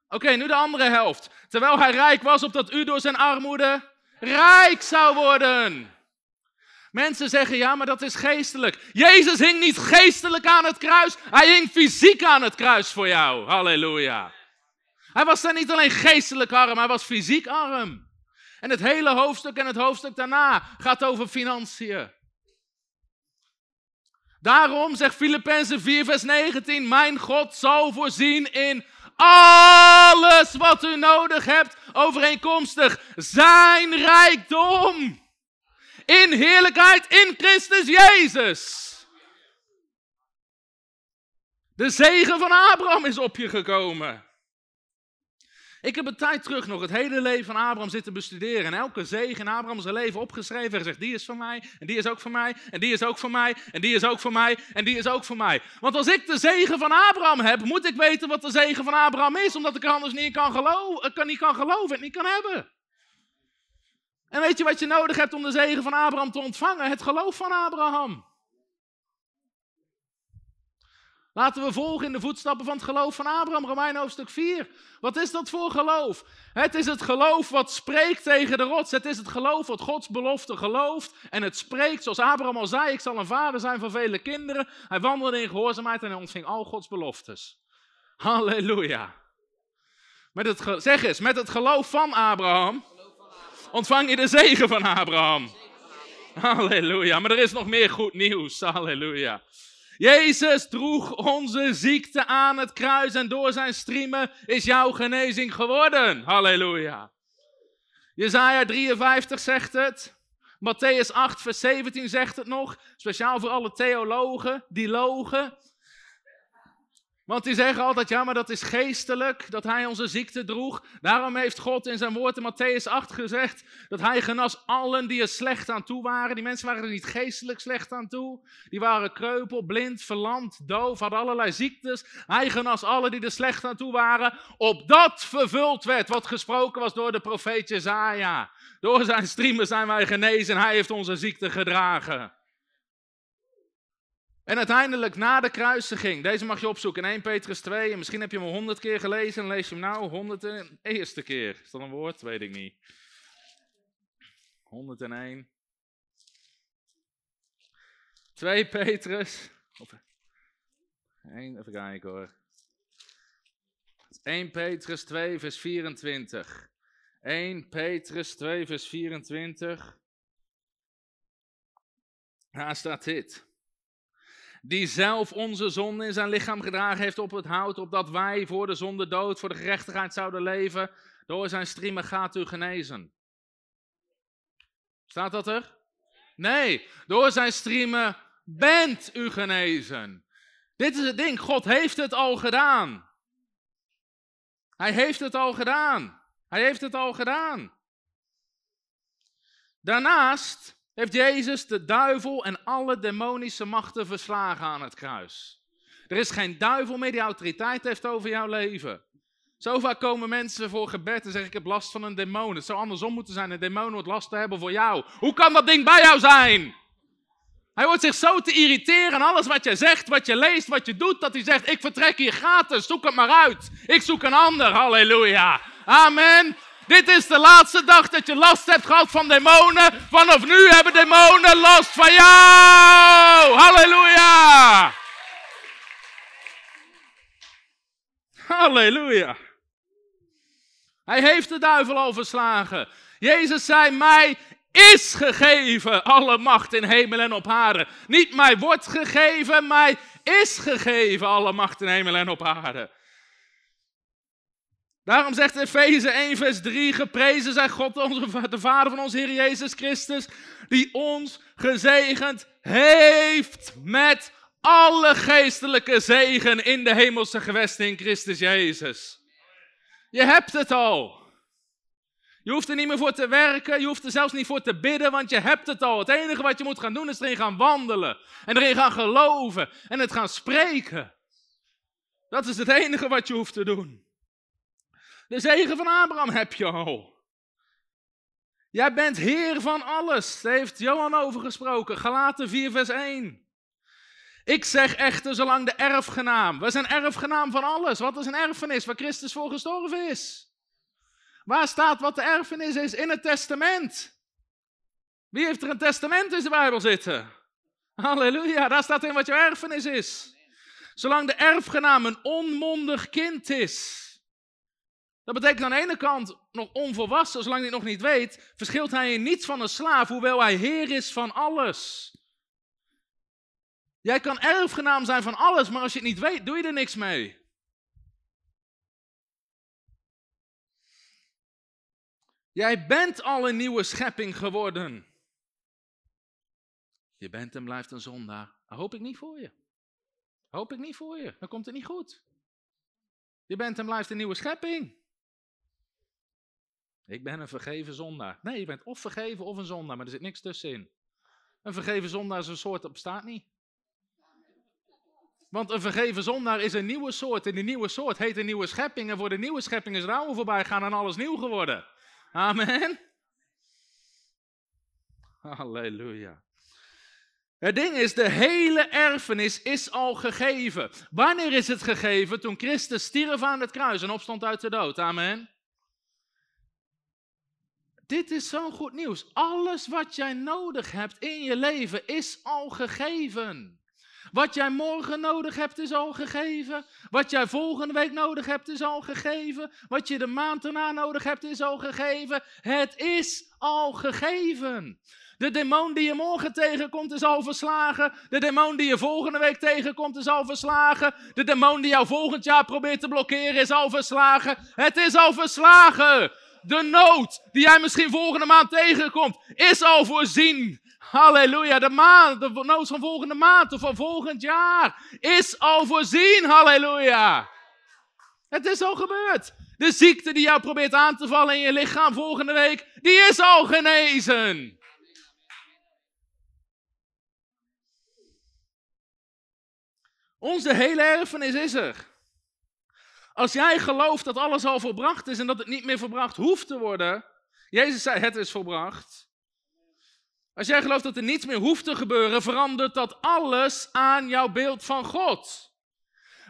Oké, nu de andere helft. Terwijl hij rijk was, opdat u door zijn armoede rijk zou worden. Mensen zeggen, ja, maar dat is geestelijk. Jezus hing niet geestelijk aan het kruis, hij hing fysiek aan het kruis voor jou. Halleluja. Hij was daar niet alleen geestelijk arm, hij was fysiek arm. En het hele hoofdstuk en het hoofdstuk daarna gaat over financiën. Daarom zegt Filippenzen 4, vers 19: Mijn God zal voorzien in alles wat u nodig hebt, overeenkomstig zijn rijkdom in heerlijkheid in Christus Jezus. De zegen van Abraham is op je gekomen. Ik heb een tijd terug nog het hele leven van Abraham zitten bestuderen. En elke zegen in Abraham's leven opgeschreven. En gezegd, die is van mij, en die is ook van mij, en die is ook van mij, en die is ook van mij, en die is ook van mij. Want als ik de zegen van Abraham heb, moet ik weten wat de zegen van Abraham is. Omdat ik er anders niet kan geloven, kan, niet kan geloven en niet kan hebben. En weet je wat je nodig hebt om de zegen van Abraham te ontvangen? Het geloof van Abraham. Laten we volgen in de voetstappen van het geloof van Abraham, Romein hoofdstuk 4. Wat is dat voor geloof? Het is het geloof wat spreekt tegen de rots. Het is het geloof wat Gods belofte gelooft. En het spreekt, zoals Abraham al zei, ik zal een vader zijn van vele kinderen. Hij wandelde in gehoorzaamheid en hij ontving al Gods beloftes. Halleluja. Met het, zeg eens, met het geloof van Abraham ontvang je de zegen van Abraham. Halleluja. Maar er is nog meer goed nieuws. Halleluja. Jezus droeg onze ziekte aan het kruis en door zijn striemen is jouw genezing geworden. Halleluja. Jezaja 53 zegt het. Matthäus 8, vers 17 zegt het nog. Speciaal voor alle theologen die logen. Want die zeggen altijd, ja, maar dat is geestelijk, dat hij onze ziekte droeg. Daarom heeft God in zijn woord in Matthäus 8 gezegd dat hij genas allen die er slecht aan toe waren. Die mensen waren er niet geestelijk slecht aan toe. Die waren kreupel, blind, verlamd, doof, hadden allerlei ziektes. Hij genas allen die er slecht aan toe waren. Opdat vervuld werd wat gesproken was door de profeet Jezaja. Door zijn striemen zijn wij genezen. Hij heeft onze ziekte gedragen. En uiteindelijk na de kruisiging, deze mag je opzoeken in 1 Petrus 2, en misschien heb je hem honderd keer gelezen en lees je hem nou honderd en eerste keer. Is dat een woord? Weet ik niet. 101. 2 Petrus. Of, 1, even kijken hoor. 1 Petrus 2, vers 24. 1 Petrus 2, vers 24. Daar staat dit die zelf onze zonde in zijn lichaam gedragen heeft op het hout, opdat wij voor de zonde dood, voor de gerechtigheid zouden leven. Door zijn striemen gaat u genezen. Staat dat er? Nee, door zijn striemen bent u genezen. Dit is het ding, God heeft het al gedaan. Hij heeft het al gedaan. Hij heeft het al gedaan. Daarnaast heeft Jezus de duivel en alle demonische machten verslagen aan het kruis. Er is geen duivel meer die autoriteit heeft over jouw leven. Zo vaak komen mensen voor gebed en zeggen: Ik heb last van een demon. Het zou andersom moeten zijn: een demon wordt last te hebben voor jou. Hoe kan dat ding bij jou zijn? Hij wordt zich zo te irriteren aan alles wat je zegt, wat je leest, wat je doet, dat hij zegt: Ik vertrek hier gratis, zoek het maar uit. Ik zoek een ander. Halleluja. Amen. Dit is de laatste dag dat je last hebt gehad van demonen. Vanaf nu hebben demonen last van jou. Halleluja. Halleluja. Hij heeft de duivel al verslagen. Jezus zei, mij is gegeven alle macht in hemel en op aarde. Niet mij wordt gegeven, mij is gegeven alle macht in hemel en op aarde. Daarom zegt Efeze 1, vers 3: Geprezen zij God, onze, de Vader van onze Heer Jezus Christus, die ons gezegend heeft met alle geestelijke zegen in de hemelse gewesten in Christus Jezus. Je hebt het al. Je hoeft er niet meer voor te werken, je hoeft er zelfs niet voor te bidden, want je hebt het al. Het enige wat je moet gaan doen is erin gaan wandelen en erin gaan geloven en het gaan spreken. Dat is het enige wat je hoeft te doen. De zegen van Abraham heb je al. Jij bent heer van alles. Daar heeft Johan over gesproken. Galaten 4, vers 1. Ik zeg echter, zolang de erfgenaam. We zijn erfgenaam van alles. Wat is een erfenis waar Christus voor gestorven is? Waar staat wat de erfenis is? In het testament. Wie heeft er een testament in de Bijbel zitten? Halleluja, daar staat in wat jouw erfenis is. Zolang de erfgenaam een onmondig kind is. Dat betekent aan de ene kant nog onvolwassen, zolang hij het nog niet weet, verschilt hij in niets van een slaaf, hoewel hij heer is van alles. Jij kan erfgenaam zijn van alles, maar als je het niet weet, doe je er niks mee. Jij bent al een nieuwe schepping geworden. Je bent en blijft een zondaar. Dat hoop ik niet voor je. hoop ik niet voor je. Dan komt het niet goed. Je bent en blijft een nieuwe schepping. Ik ben een vergeven zondaar. Nee, je bent of vergeven of een zondaar, maar er zit niks tussenin. Een vergeven zondaar is een soort bestaat niet. Want een vergeven zondaar is een nieuwe soort. En die nieuwe soort heet een nieuwe schepping. En voor de nieuwe schepping is oude voorbij gaan en alles nieuw geworden. Amen. Halleluja. Het ding is, de hele erfenis is al gegeven. Wanneer is het gegeven? Toen Christus stierf aan het kruis en opstond uit de dood. Amen. Dit is zo'n goed nieuws. Alles wat jij nodig hebt in je leven is al gegeven. Wat jij morgen nodig hebt is al gegeven. Wat jij volgende week nodig hebt is al gegeven. Wat je de maand erna nodig hebt is al gegeven. Het is al gegeven. De demon die je morgen tegenkomt is al verslagen. De demon die je volgende week tegenkomt is al verslagen. De demon die jou volgend jaar probeert te blokkeren is al verslagen. Het is al verslagen. De nood die jij misschien volgende maand tegenkomt is al voorzien. Halleluja. De, maand, de nood van volgende maand of van volgend jaar is al voorzien. Halleluja. Het is al gebeurd. De ziekte die jou probeert aan te vallen in je lichaam volgende week, die is al genezen. Onze hele erfenis is er. Als jij gelooft dat alles al volbracht is en dat het niet meer verbracht hoeft te worden. Jezus zei: Het is volbracht. Als jij gelooft dat er niets meer hoeft te gebeuren, verandert dat alles aan jouw beeld van God.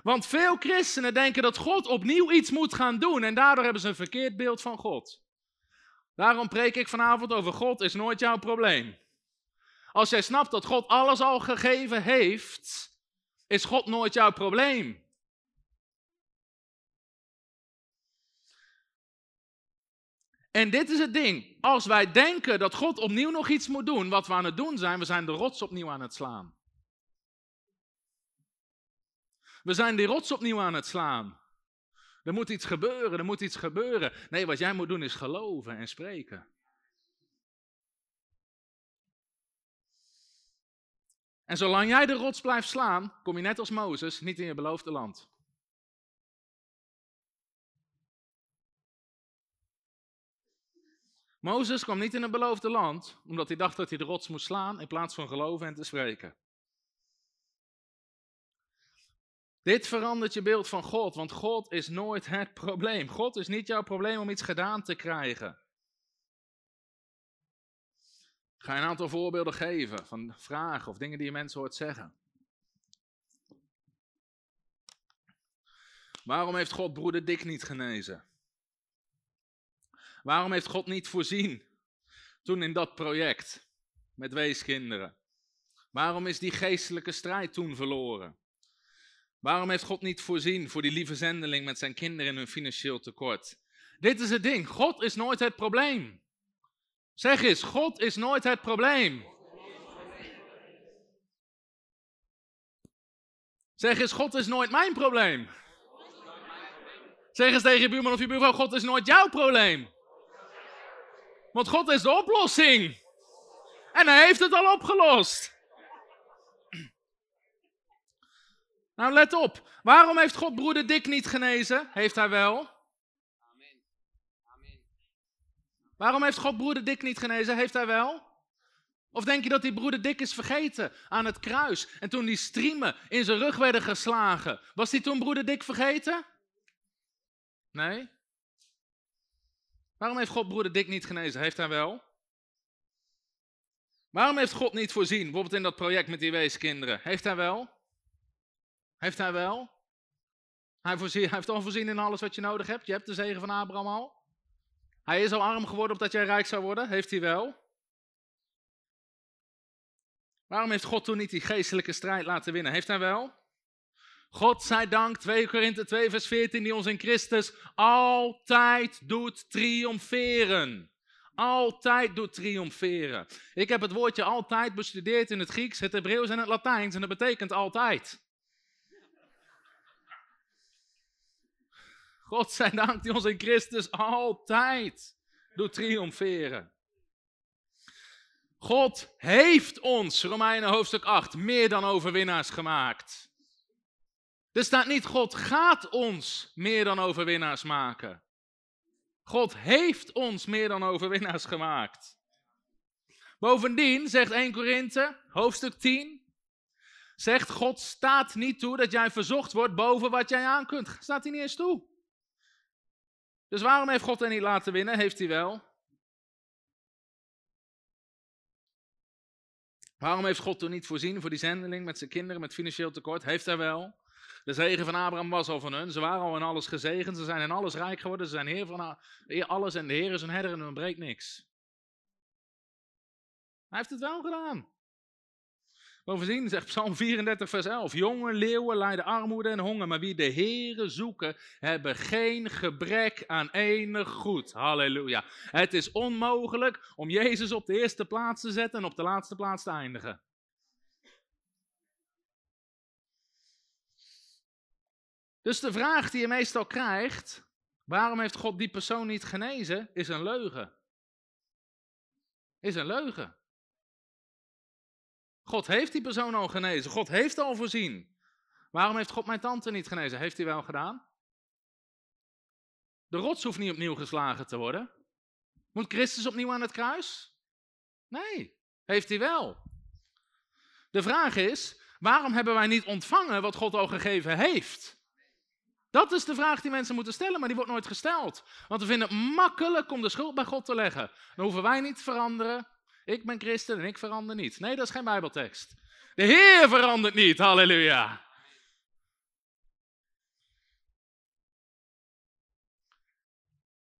Want veel christenen denken dat God opnieuw iets moet gaan doen en daardoor hebben ze een verkeerd beeld van God. Daarom preek ik vanavond over God is nooit jouw probleem. Als jij snapt dat God alles al gegeven heeft, is God nooit jouw probleem. En dit is het ding. Als wij denken dat God opnieuw nog iets moet doen, wat we aan het doen zijn, we zijn de rots opnieuw aan het slaan. We zijn die rots opnieuw aan het slaan. Er moet iets gebeuren, er moet iets gebeuren. Nee, wat jij moet doen is geloven en spreken. En zolang jij de rots blijft slaan, kom je net als Mozes niet in je beloofde land. Mozes kwam niet in het beloofde land omdat hij dacht dat hij de rots moest slaan in plaats van geloven en te spreken. Dit verandert je beeld van God, want God is nooit het probleem. God is niet jouw probleem om iets gedaan te krijgen. Ik ga een aantal voorbeelden geven van vragen of dingen die je mensen hoort zeggen. Waarom heeft God broeder Dick niet genezen? Waarom heeft God niet voorzien toen in dat project met weeskinderen? Waarom is die geestelijke strijd toen verloren? Waarom heeft God niet voorzien voor die lieve zendeling met zijn kinderen in hun financieel tekort? Dit is het ding. God is nooit het probleem. Zeg eens, God is nooit het probleem. Zeg eens, God is nooit mijn probleem. Zeg eens tegen je buurman of je buurvrouw, God is nooit jouw probleem. Want God is de oplossing. En hij heeft het al opgelost. Nou, let op. Waarom heeft God broeder Dick niet genezen? Heeft hij wel? Amen. Amen. Waarom heeft God broeder Dick niet genezen? Heeft hij wel? Of denk je dat die broeder Dick is vergeten aan het kruis en toen die striemen in zijn rug werden geslagen? Was hij toen broeder Dick vergeten? Nee? Waarom heeft God broeder Dick niet genezen? Heeft hij wel? Waarom heeft God niet voorzien, bijvoorbeeld in dat project met die weeskinderen? Heeft hij wel? Heeft hij wel? Hij, hij heeft al voorzien in alles wat je nodig hebt. Je hebt de zegen van Abraham al. Hij is al arm geworden opdat jij rijk zou worden. Heeft hij wel? Waarom heeft God toen niet die geestelijke strijd laten winnen? Heeft hij wel? God zij dank, 2 Korinthe 2 vers 14, die ons in Christus altijd doet triomferen. Altijd doet triomferen. Ik heb het woordje altijd bestudeerd in het Grieks, het Hebreeuws en het Latijns en dat betekent altijd. God zij dank die ons in Christus altijd doet triomferen. God heeft ons, Romeinen hoofdstuk 8, meer dan overwinnaars gemaakt. Er staat niet, God gaat ons meer dan overwinnaars maken. God heeft ons meer dan overwinnaars gemaakt. Bovendien zegt 1 Korinthe, hoofdstuk 10, zegt God staat niet toe dat jij verzocht wordt boven wat jij aan kunt. Staat hij niet eens toe. Dus waarom heeft God hen niet laten winnen? Heeft hij wel. Waarom heeft God toen niet voorzien voor die zendeling met zijn kinderen met financieel tekort? Heeft hij wel. De zegen van Abraham was al van hun. Ze waren al in alles gezegend. Ze zijn in alles rijk geworden. Ze zijn heer van alles en de Heer is hun herder en hun breekt niks. Hij heeft het wel gedaan. Overzien, zegt Psalm 34, vers 11. Jonge leeuwen lijden armoede en honger, maar wie de Heere zoeken, hebben geen gebrek aan enig goed. Halleluja. Het is onmogelijk om Jezus op de eerste plaats te zetten en op de laatste plaats te eindigen. Dus de vraag die je meestal krijgt, waarom heeft God die persoon niet genezen, is een leugen. Is een leugen. God heeft die persoon al genezen. God heeft al voorzien. Waarom heeft God mijn tante niet genezen? Heeft hij wel gedaan? De rots hoeft niet opnieuw geslagen te worden. Moet Christus opnieuw aan het kruis? Nee, heeft hij wel. De vraag is, waarom hebben wij niet ontvangen wat God al gegeven heeft? Dat is de vraag die mensen moeten stellen, maar die wordt nooit gesteld. Want we vinden het makkelijk om de schuld bij God te leggen. Dan hoeven wij niet te veranderen. Ik ben christen en ik verander niet. Nee, dat is geen Bijbeltekst. De Heer verandert niet, halleluja.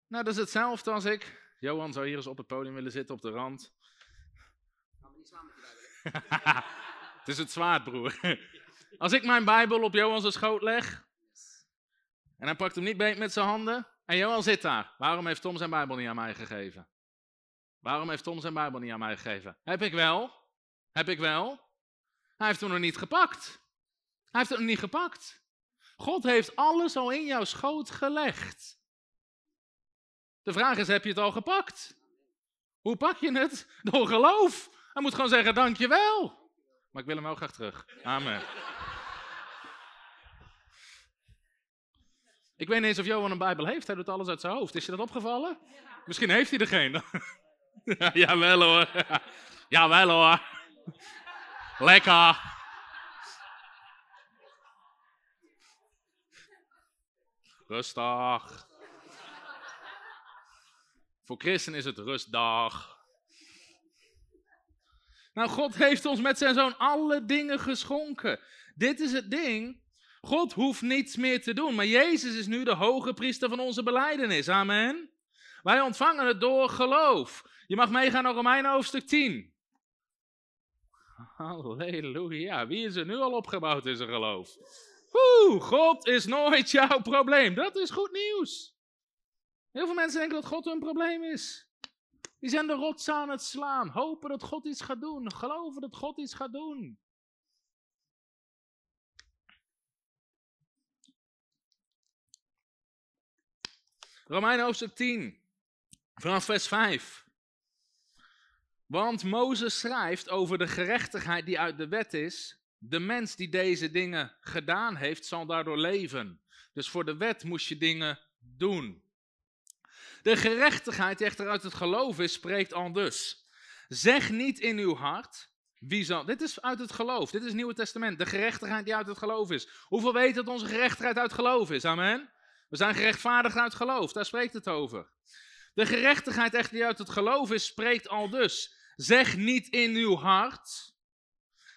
Nou, dat is hetzelfde als ik. Johan zou hier eens op het podium willen zitten op de rand. Het is het zwaard, broer. Als ik mijn Bijbel op Johan zijn schoot leg. En hij pakt hem niet beet met zijn handen. En Johan zit daar. Waarom heeft Tom zijn Bijbel niet aan mij gegeven? Waarom heeft Tom zijn Bijbel niet aan mij gegeven? Heb ik wel? Heb ik wel? Hij heeft hem nog niet gepakt. Hij heeft het nog niet gepakt. God heeft alles al in jouw schoot gelegd. De vraag is, heb je het al gepakt? Hoe pak je het? Door geloof. Hij moet gewoon zeggen, dankjewel. Maar ik wil hem wel graag terug. Amen. Ik weet niet eens of Johan een Bijbel heeft. Hij doet alles uit zijn hoofd. Is je dat opgevallen? Misschien heeft hij er geen. Jawel hoor. Jawel hoor. Lekker. Rustig. Voor christen is het rustdag. Nou, God heeft ons met zijn zoon alle dingen geschonken. Dit is het ding. God hoeft niets meer te doen, maar Jezus is nu de hoge priester van onze beleidenis. Amen. Wij ontvangen het door geloof. Je mag meegaan naar Romeinen hoofdstuk 10. Halleluja. Wie is er nu al opgebouwd in zijn geloof? Oeh, God is nooit jouw probleem. Dat is goed nieuws. Heel veel mensen denken dat God hun probleem is. Die zijn de rots aan het slaan. Hopen dat God iets gaat doen. Geloven dat God iets gaat doen. Romeinen hoofdstuk 10, vanaf vers 5. Want Mozes schrijft over de gerechtigheid die uit de wet is. De mens die deze dingen gedaan heeft, zal daardoor leven. Dus voor de wet moest je dingen doen. De gerechtigheid die echter uit het geloof is, spreekt al dus. Zeg niet in uw hart, wie zal... Dit is uit het geloof, dit is het Nieuwe Testament. De gerechtigheid die uit het geloof is. Hoeveel weten dat onze gerechtigheid uit geloof is? Amen. We zijn gerechtvaardigd uit geloof, daar spreekt het over. De gerechtigheid echter die uit het geloof is, spreekt al dus. Zeg niet in uw hart.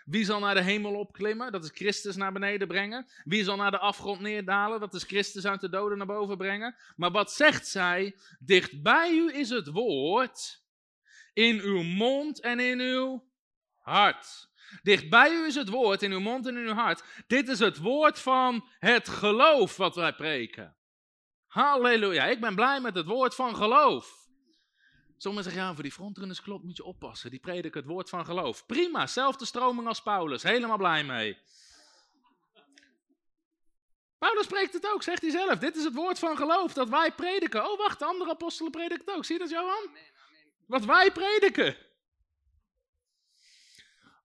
Wie zal naar de hemel opklimmen? Dat is Christus naar beneden brengen. Wie zal naar de afgrond neerdalen? Dat is Christus uit de doden naar boven brengen. Maar wat zegt zij? Dicht bij u is het woord. In uw mond en in uw hart. Dicht bij u is het woord, in uw mond en in uw hart. Dit is het woord van het geloof wat wij preken. Halleluja, ik ben blij met het woord van geloof. Sommigen zeggen, ja, voor die frontrunners klopt, moet je oppassen. Die prediken het woord van geloof. Prima, zelfde stroming als Paulus. Helemaal blij mee. Paulus spreekt het ook, zegt hij zelf. Dit is het woord van geloof dat wij prediken. Oh, wacht, de andere apostelen prediken het ook. Zie je dat, Johan? Wat wij prediken.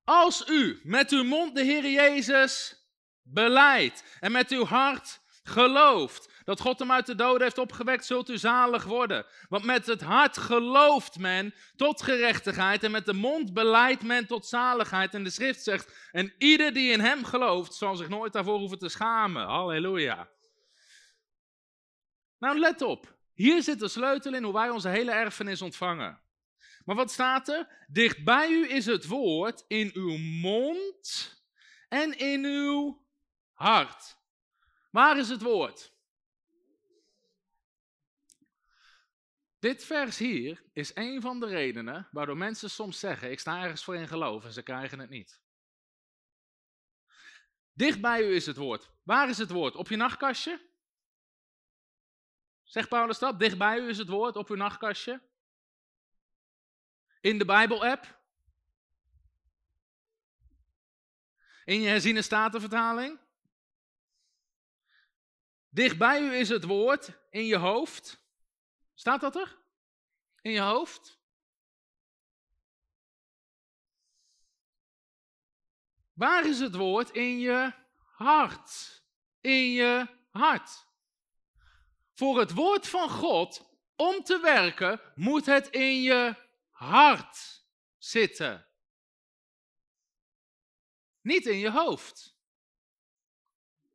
Als u met uw mond de Heer Jezus beleidt en met uw hart gelooft dat God hem uit de doden heeft opgewekt, zult u zalig worden. Want met het hart gelooft men tot gerechtigheid en met de mond beleidt men tot zaligheid. En de schrift zegt, en ieder die in hem gelooft, zal zich nooit daarvoor hoeven te schamen. Halleluja. Nou, let op. Hier zit de sleutel in hoe wij onze hele erfenis ontvangen. Maar wat staat er? Dicht bij u is het woord in uw mond en in uw hart. Waar is het woord? Dit vers hier is een van de redenen waardoor mensen soms zeggen: Ik sta ergens voor in geloof en ze krijgen het niet. Dicht bij u is het woord. Waar is het woord? Op je nachtkastje? Zegt Paulus dat? Dicht bij u is het woord, op uw nachtkastje? In de Bijbel-app? In je herziene statenvertaling? Dicht bij u is het woord, in je hoofd. Staat dat er? In je hoofd? Waar is het woord? In je hart. In je hart. Voor het woord van God om te werken, moet het in je hart zitten. Niet in je hoofd.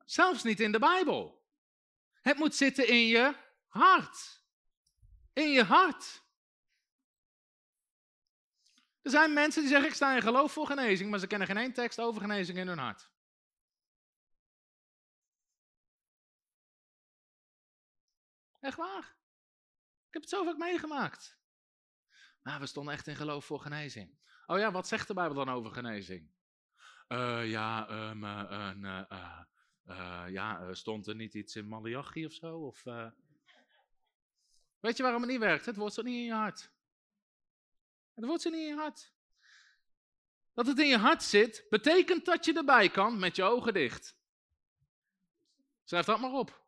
Zelfs niet in de Bijbel. Het moet zitten in je hart. In je hart. Er zijn mensen die zeggen: Ik sta in geloof voor genezing, maar ze kennen geen één tekst over genezing in hun hart. Echt waar. Ik heb het zo vaak meegemaakt. Maar we stonden echt in geloof voor genezing. Oh ja, wat zegt de Bijbel dan over genezing? Uh, ja, um, uh, ja stond er niet iets in Malachi of zo? Of, Weet je waarom het niet werkt? Het wordt zo niet in je hart. Het wordt zo niet in je hart. Dat het in je hart zit, betekent dat je erbij kan met je ogen dicht. Schrijf dat maar op.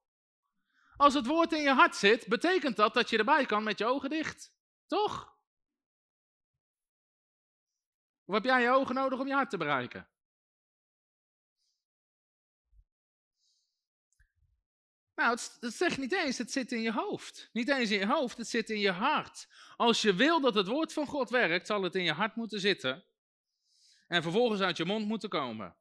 Als het woord in je hart zit, betekent dat dat je erbij kan met je ogen dicht. Toch? Of heb jij je ogen nodig om je hart te bereiken? Nou, het, zegt niet eens, het zit in je hoofd. Niet eens in je hoofd, het zit in je hart. Als je wil dat het woord van God werkt, zal het in je hart moeten zitten. En vervolgens uit je mond moeten komen.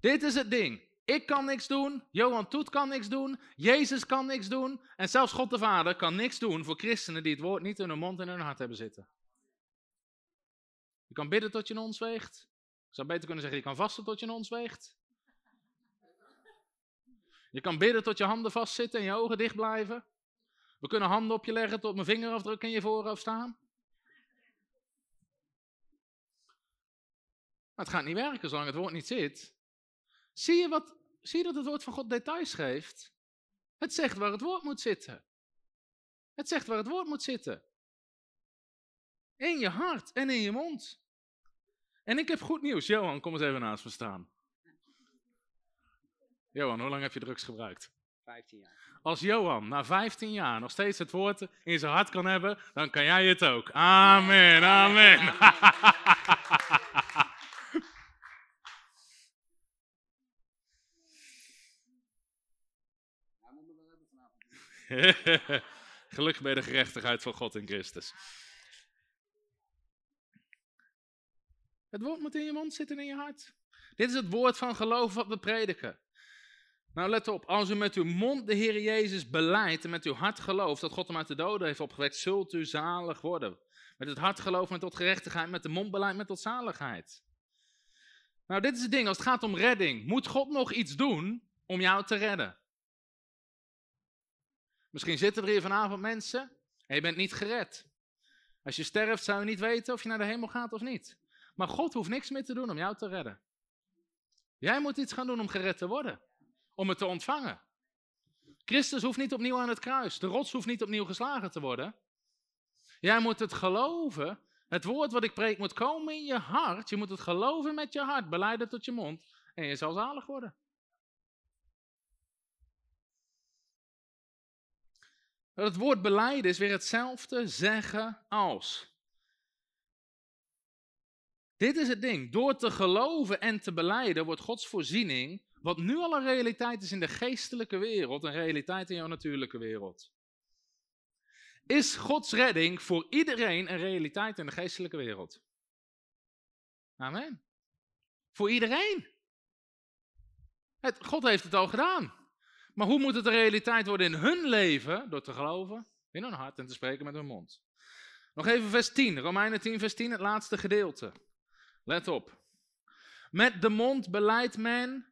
Dit is het ding. Ik kan niks doen, Johan Toet kan niks doen, Jezus kan niks doen en zelfs God de Vader kan niks doen voor christenen die het woord niet in hun mond en in hun hart hebben zitten. Je kan bidden tot je in ons weegt. Ik zou beter kunnen zeggen, je kan vasten tot je in ons weegt. Je kan bidden tot je handen vastzitten en je ogen dicht blijven. We kunnen handen op je leggen tot mijn vingerafdruk in je voorhoofd staan. Maar het gaat niet werken zolang het woord niet zit. Zie je, wat, zie je dat het woord van God details geeft? Het zegt waar het woord moet zitten. Het zegt waar het woord moet zitten. In je hart en in je mond. En ik heb goed nieuws. Johan, kom eens even naast me staan. Johan, hoe lang heb je drugs gebruikt? 15 jaar. Als Johan na 15 jaar nog steeds het woord in zijn hart kan hebben, dan kan jij het ook. Amen, amen. Gelukkig bij de gerechtigheid van God in Christus. Het woord moet in je mond zitten en in je hart. Dit is het woord van geloof wat we prediken. Nou, let op. Als u met uw mond de Heer Jezus beleidt en met uw hart gelooft dat God hem uit de doden heeft opgewekt, zult u zalig worden. Met het hart geloof met tot gerechtigheid, met de mond beleid met tot zaligheid. Nou, dit is het ding. Als het gaat om redding, moet God nog iets doen om jou te redden? Misschien zitten er hier vanavond mensen en je bent niet gered. Als je sterft zou je niet weten of je naar de hemel gaat of niet. Maar God hoeft niks meer te doen om jou te redden. Jij moet iets gaan doen om gered te worden. Om het te ontvangen. Christus hoeft niet opnieuw aan het kruis. De rots hoeft niet opnieuw geslagen te worden. Jij moet het geloven. Het woord wat ik preek moet komen in je hart. Je moet het geloven met je hart, beleiden tot je mond. En je zal zalig worden. Het woord beleiden is weer hetzelfde zeggen als. Dit is het ding. Door te geloven en te beleiden wordt Gods voorziening, wat nu al een realiteit is in de geestelijke wereld, een realiteit in jouw natuurlijke wereld. Is Gods redding voor iedereen een realiteit in de geestelijke wereld? Amen. Voor iedereen. Het, God heeft het al gedaan. Maar hoe moet het een realiteit worden in hun leven? Door te geloven in hun hart en te spreken met hun mond. Nog even vers 10, Romeinen 10, vers 10, het laatste gedeelte. Let op. Met de mond beleidt men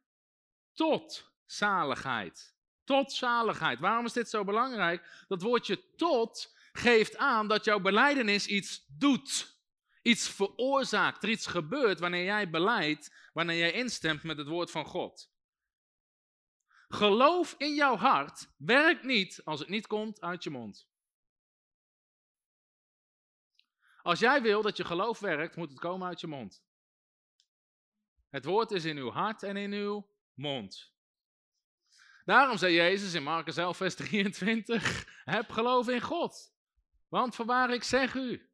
tot zaligheid. Tot zaligheid. Waarom is dit zo belangrijk? Dat woordje tot geeft aan dat jouw beleidenis iets doet. iets veroorzaakt, er iets gebeurt wanneer jij beleidt, wanneer jij instemt met het woord van God. Geloof in jouw hart werkt niet als het niet komt uit je mond. Als jij wil dat je geloof werkt, moet het komen uit je mond. Het woord is in uw hart en in uw mond. Daarom zei Jezus in Marcus 11, vers 23, heb geloof in God. Want voorwaar ik zeg u.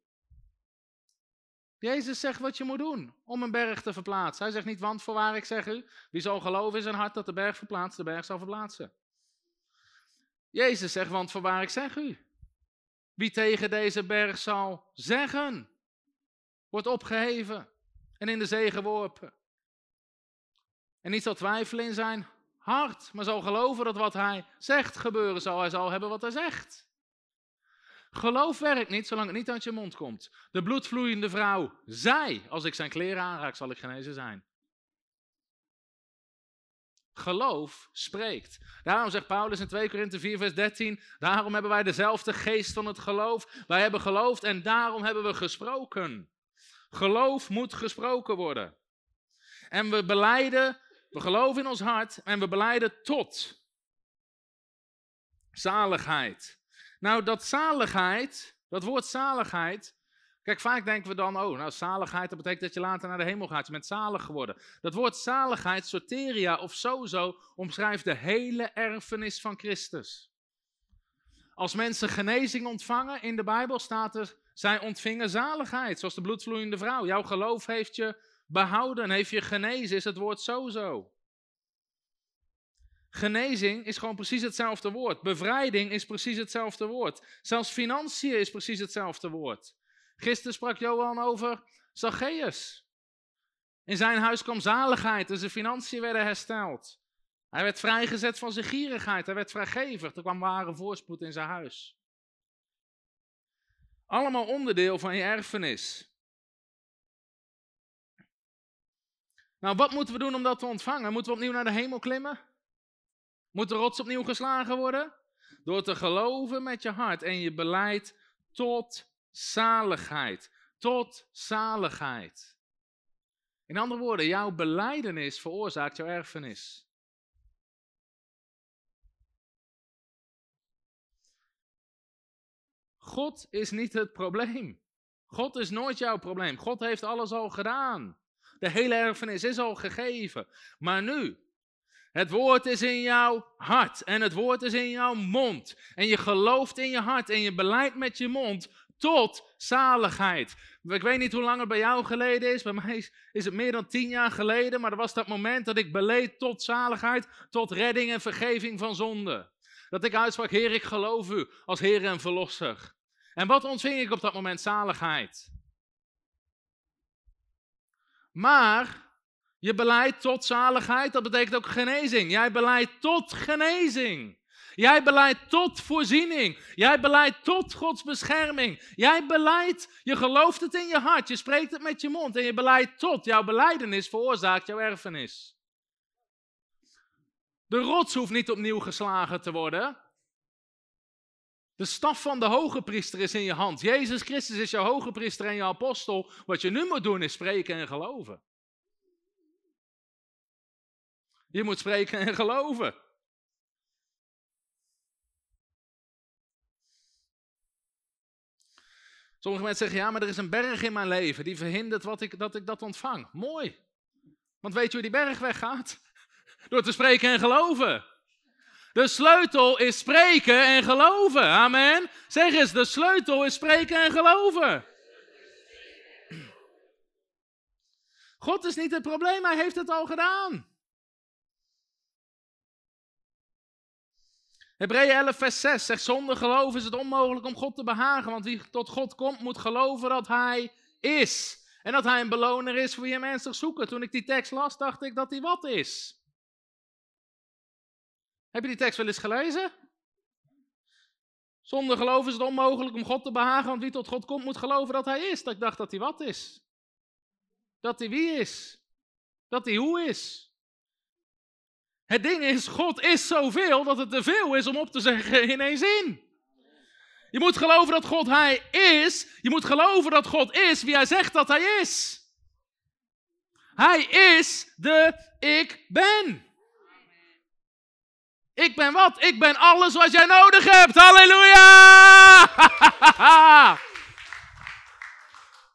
Jezus zegt wat je moet doen om een berg te verplaatsen. Hij zegt niet, want voorwaar ik zeg u, wie zal geloven in zijn hart dat de berg verplaatst, de berg zal verplaatsen. Jezus zegt, want voorwaar ik zeg u. Wie tegen deze berg zal zeggen, wordt opgeheven en in de zee geworpen. En niet zal twijfelen in zijn hart, maar zal geloven dat wat hij zegt gebeuren zal. Hij zal hebben wat hij zegt. Geloof werkt niet zolang het niet uit je mond komt. De bloedvloeiende vrouw zei, als ik zijn kleren aanraak, zal ik genezen zijn. Geloof spreekt. Daarom zegt Paulus in 2 Korinthe 4, vers 13: Daarom hebben wij dezelfde geest van het geloof. Wij hebben geloofd en daarom hebben we gesproken. Geloof moet gesproken worden. En we beleiden, we geloven in ons hart en we beleiden tot zaligheid. Nou, dat zaligheid, dat woord zaligheid. Kijk, vaak denken we dan, oh, nou, zaligheid, dat betekent dat je later naar de hemel gaat. Je bent zalig geworden. Dat woord zaligheid, soteria of sozo, omschrijft de hele erfenis van Christus. Als mensen genezing ontvangen in de Bijbel staat er, zij ontvingen zaligheid, zoals de bloedvloeiende vrouw. Jouw geloof heeft je behouden, heeft je genezen, is het woord sozo. Genezing is gewoon precies hetzelfde woord. Bevrijding is precies hetzelfde woord. Zelfs financiën is precies hetzelfde woord. Gisteren sprak Johan over Zacchaeus. In zijn huis kwam zaligheid en zijn financiën werden hersteld. Hij werd vrijgezet van zijn gierigheid. Hij werd vrijgevig. Er kwam ware voorspoed in zijn huis. Allemaal onderdeel van je erfenis. Nou, wat moeten we doen om dat te ontvangen? Moeten we opnieuw naar de hemel klimmen? Moet de rots opnieuw geslagen worden? Door te geloven met je hart en je beleid tot zaligheid. Tot zaligheid. In andere woorden, jouw beleidenis veroorzaakt jouw erfenis. God is niet het probleem. God is nooit jouw probleem. God heeft alles al gedaan. De hele erfenis is al gegeven. Maar nu, het woord is in jouw hart en het woord is in jouw mond. En je gelooft in je hart en je beleidt met je mond tot zaligheid. Ik weet niet hoe lang het bij jou geleden is. Bij mij is het meer dan tien jaar geleden. Maar er was dat moment dat ik beleed tot zaligheid, tot redding en vergeving van zonde. Dat ik uitsprak, Heer, ik geloof u als Heer en Verlosser. En wat ontving ik op dat moment? Zaligheid. Maar je beleidt tot zaligheid, dat betekent ook genezing. Jij beleidt tot genezing. Jij beleidt tot voorziening. Jij beleidt tot Gods bescherming. Jij beleidt, je gelooft het in je hart, je spreekt het met je mond en je beleidt tot. Jouw beleidenis veroorzaakt jouw erfenis. De rots hoeft niet opnieuw geslagen te worden. De staf van de hoge priester is in je hand. Jezus Christus is je hoge priester en je apostel. Wat je nu moet doen is spreken en geloven. Je moet spreken en geloven. Sommige mensen zeggen, ja, maar er is een berg in mijn leven die verhindert wat ik, dat ik dat ontvang. Mooi. Want weet je hoe die berg weggaat? Door te spreken en geloven. De sleutel is spreken en geloven. Amen. Zeg eens, de sleutel is spreken en geloven. God is niet het probleem, hij heeft het al gedaan. Hebreeën 11, vers 6 zegt: Zonder geloof is het onmogelijk om God te behagen. Want wie tot God komt, moet geloven dat Hij is. En dat Hij een beloner is voor wie ernstig zoeken. Toen ik die tekst las, dacht ik dat hij wat is. Heb je die tekst wel eens gelezen? Zonder geloof is het onmogelijk om God te behagen. Want wie tot God komt, moet geloven dat Hij is. Dat ik dacht dat hij wat is. Dat hij wie is. Dat hij hoe is. Het ding is, God is zoveel dat het te veel is om op te zeggen in één zin. Je moet geloven dat God Hij is. Je moet geloven dat God is wie Hij zegt dat Hij is. Hij is de ik ben. Ik ben wat? Ik ben alles wat jij nodig hebt. Halleluja!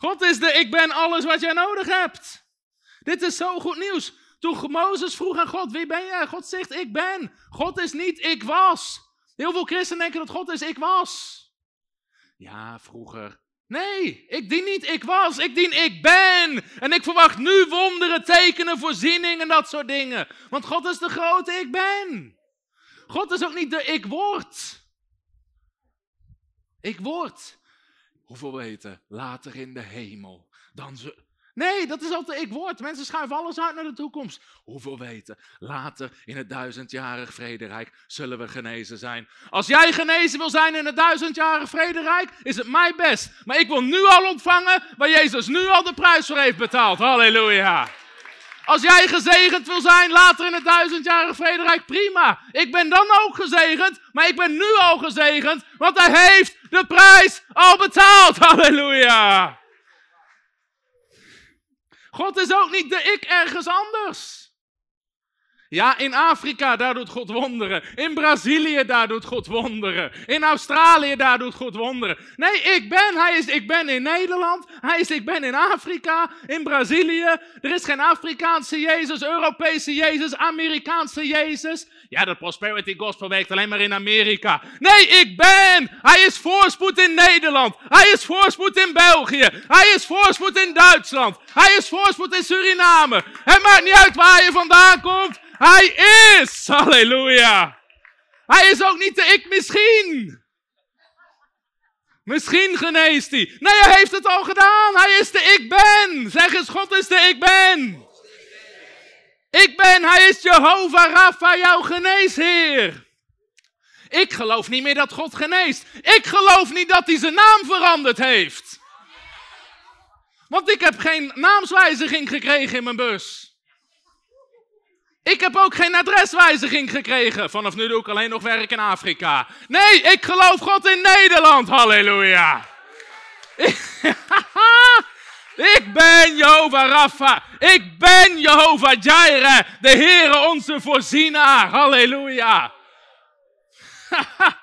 God is de ik ben alles wat jij nodig hebt. Dit is zo goed nieuws. Toen Mozes vroeg aan God, wie ben jij? God zegt, ik ben. God is niet, ik was. Heel veel christenen denken dat God is, ik was. Ja, vroeger. Nee, ik dien niet, ik was. Ik dien, ik ben. En ik verwacht nu wonderen, tekenen, voorzieningen en dat soort dingen. Want God is de grote ik ben. God is ook niet de ik word. Ik word. Hoeveel weten? Later in de hemel. Dan ze, Nee, dat is altijd ik word. Mensen schuiven alles uit naar de toekomst. Hoeveel weten? Later in het duizendjarig vrederijk zullen we genezen zijn. Als jij genezen wil zijn in het duizendjarig vrederijk, is het mij best. Maar ik wil nu al ontvangen waar Jezus nu al de prijs voor heeft betaald. Halleluja. Als jij gezegend wil zijn later in het duizendjarig vrederijk, prima. Ik ben dan ook gezegend, maar ik ben nu al gezegend, want hij heeft de prijs al betaald. Halleluja. God is ook niet de ik ergens anders. Ja, in Afrika, daar doet God wonderen. In Brazilië, daar doet God wonderen. In Australië, daar doet God wonderen. Nee, ik ben. Hij is ik ben in Nederland. Hij is ik ben in Afrika, in Brazilië. Er is geen Afrikaanse Jezus, Europese Jezus, Amerikaanse Jezus. Ja, de Prosperity Gospel werkt alleen maar in Amerika. Nee, ik ben. Hij is voorspoed in Nederland. Hij is voorspoed in België. Hij is voorspoed in Duitsland. Hij is voorspoed in Suriname. Het maakt niet uit waar je vandaan komt. Hij is. Halleluja. Hij is ook niet de ik misschien. Misschien geneest hij. Nee, hij heeft het al gedaan. Hij is de ik ben. Zeg eens, God is de ik ben. Ik ben, hij is Jehovah Rapha, jouw geneesheer. Ik geloof niet meer dat God geneest. Ik geloof niet dat hij zijn naam veranderd heeft. Want ik heb geen naamswijziging gekregen in mijn bus. Ik heb ook geen adreswijziging gekregen. Vanaf nu doe ik alleen nog werk in Afrika. Nee, ik geloof God in Nederland. Halleluja. Ik ben Jehovah Rapha. Ik ben Jehovah Jireh. De Heere onze voorzienaar. Halleluja.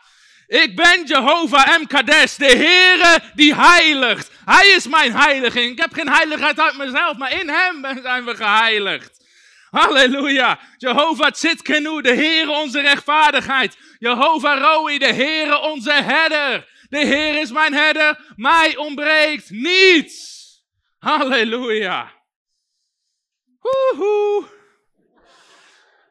Ik ben Jehovah M. Kadesh, de Heere die heiligt. Hij is mijn heiliging. Ik heb geen heiligheid uit mezelf, maar in hem zijn we geheiligd. Halleluja. Jehovah Tzidkenu, de Heere onze rechtvaardigheid. Jehovah Roi, de Heere onze herder. De Heer is mijn herder, mij ontbreekt niets. Halleluja. Woehoe.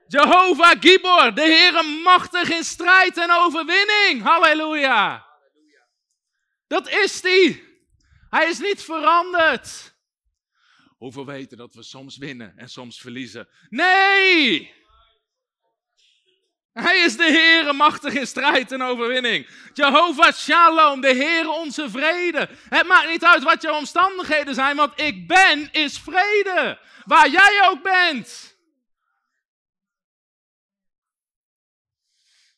Jehovah Gibor, de Heere machtig in strijd en overwinning. Halleluja. Dat is die. Hij is niet veranderd. Hoeveel weten dat we soms winnen en soms verliezen? Nee! Hij is de Heere machtig in strijd en overwinning. Jehovah Shalom, de Heere onze vrede. Het maakt niet uit wat je omstandigheden zijn, want ik ben is vrede. Waar jij ook bent.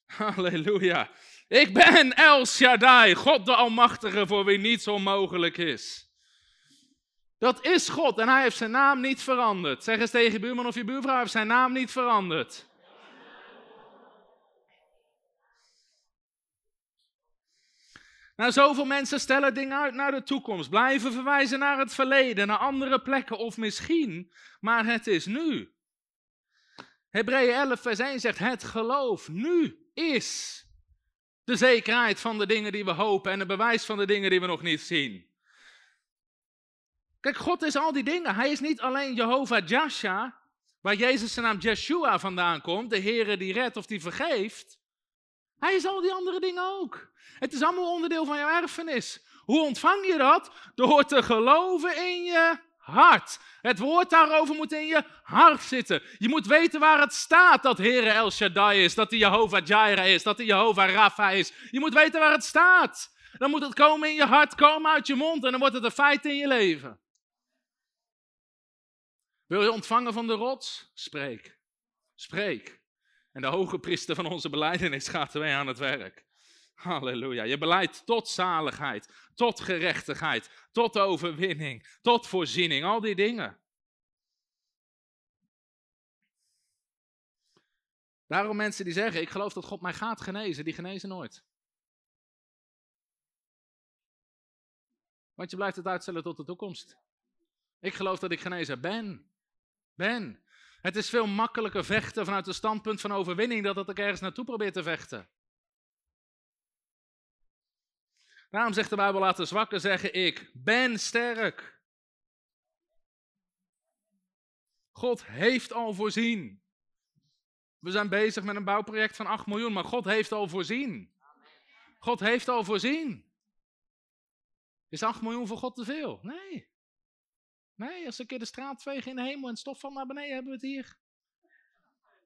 Halleluja. Ik ben El Shaddai, God de Almachtige, voor wie niets onmogelijk is. Dat is God en hij heeft zijn naam niet veranderd. Zeg eens tegen je buurman of je buurvrouw, hij heeft zijn naam niet veranderd. Nou, zoveel mensen stellen dingen uit naar de toekomst, blijven verwijzen naar het verleden, naar andere plekken of misschien, maar het is nu. Hebreeën 11, vers 1 zegt: Het geloof nu is de zekerheid van de dingen die we hopen en het bewijs van de dingen die we nog niet zien. Kijk, God is al die dingen. Hij is niet alleen Jehovah Jasha, waar Jezus zijn naam Jeshua vandaan komt, de Heere die redt of die vergeeft. Hij is al die andere dingen ook. Het is allemaal onderdeel van jouw erfenis. Hoe ontvang je dat? Door te geloven in je hart. Het woord daarover moet in je hart zitten. Je moet weten waar het staat dat Heere El Shaddai is, dat hij Jehovah Jireh is, dat hij Jehovah Rapha is. Je moet weten waar het staat. Dan moet het komen in je hart, komen uit je mond en dan wordt het een feit in je leven. Wil je ontvangen van de rots? Spreek. Spreek. En de hoge priester van onze beleidenis gaat ermee aan het werk. Halleluja. Je beleidt tot zaligheid, tot gerechtigheid, tot overwinning, tot voorziening. Al die dingen. Daarom mensen die zeggen, ik geloof dat God mij gaat genezen, die genezen nooit. Want je blijft het uitstellen tot de toekomst. Ik geloof dat ik genezen ben. Ben. Het is veel makkelijker vechten vanuit het standpunt van overwinning dan dat ik ergens naartoe probeer te vechten. Daarom zegt de Bijbel, laat de zwakken zeggen, ik ben sterk. God heeft al voorzien. We zijn bezig met een bouwproject van 8 miljoen, maar God heeft al voorzien. God heeft al voorzien. Is 8 miljoen voor God te veel? Nee. Nee, als keer de straat vegen in de hemel en stof van naar beneden, hebben we het hier.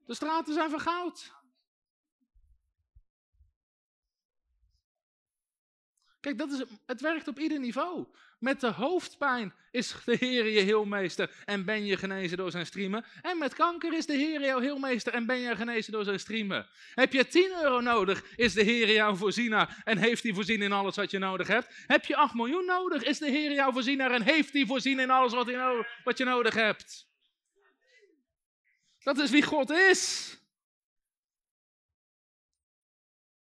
De straten zijn van goud. Kijk, dat is, het werkt op ieder niveau. Met de hoofdpijn is de Heer je heelmeester en ben je genezen door zijn streamen. En met kanker is de Heer jouw heelmeester en ben je genezen door zijn streamen. Heb je 10 euro nodig, is de Heer jouw voorzienaar en heeft hij voorzien in alles wat je nodig hebt. Heb je 8 miljoen nodig, is de Heer jouw voorzienaar en heeft hij voorzien in alles wat, wat je nodig hebt. Dat is wie God is.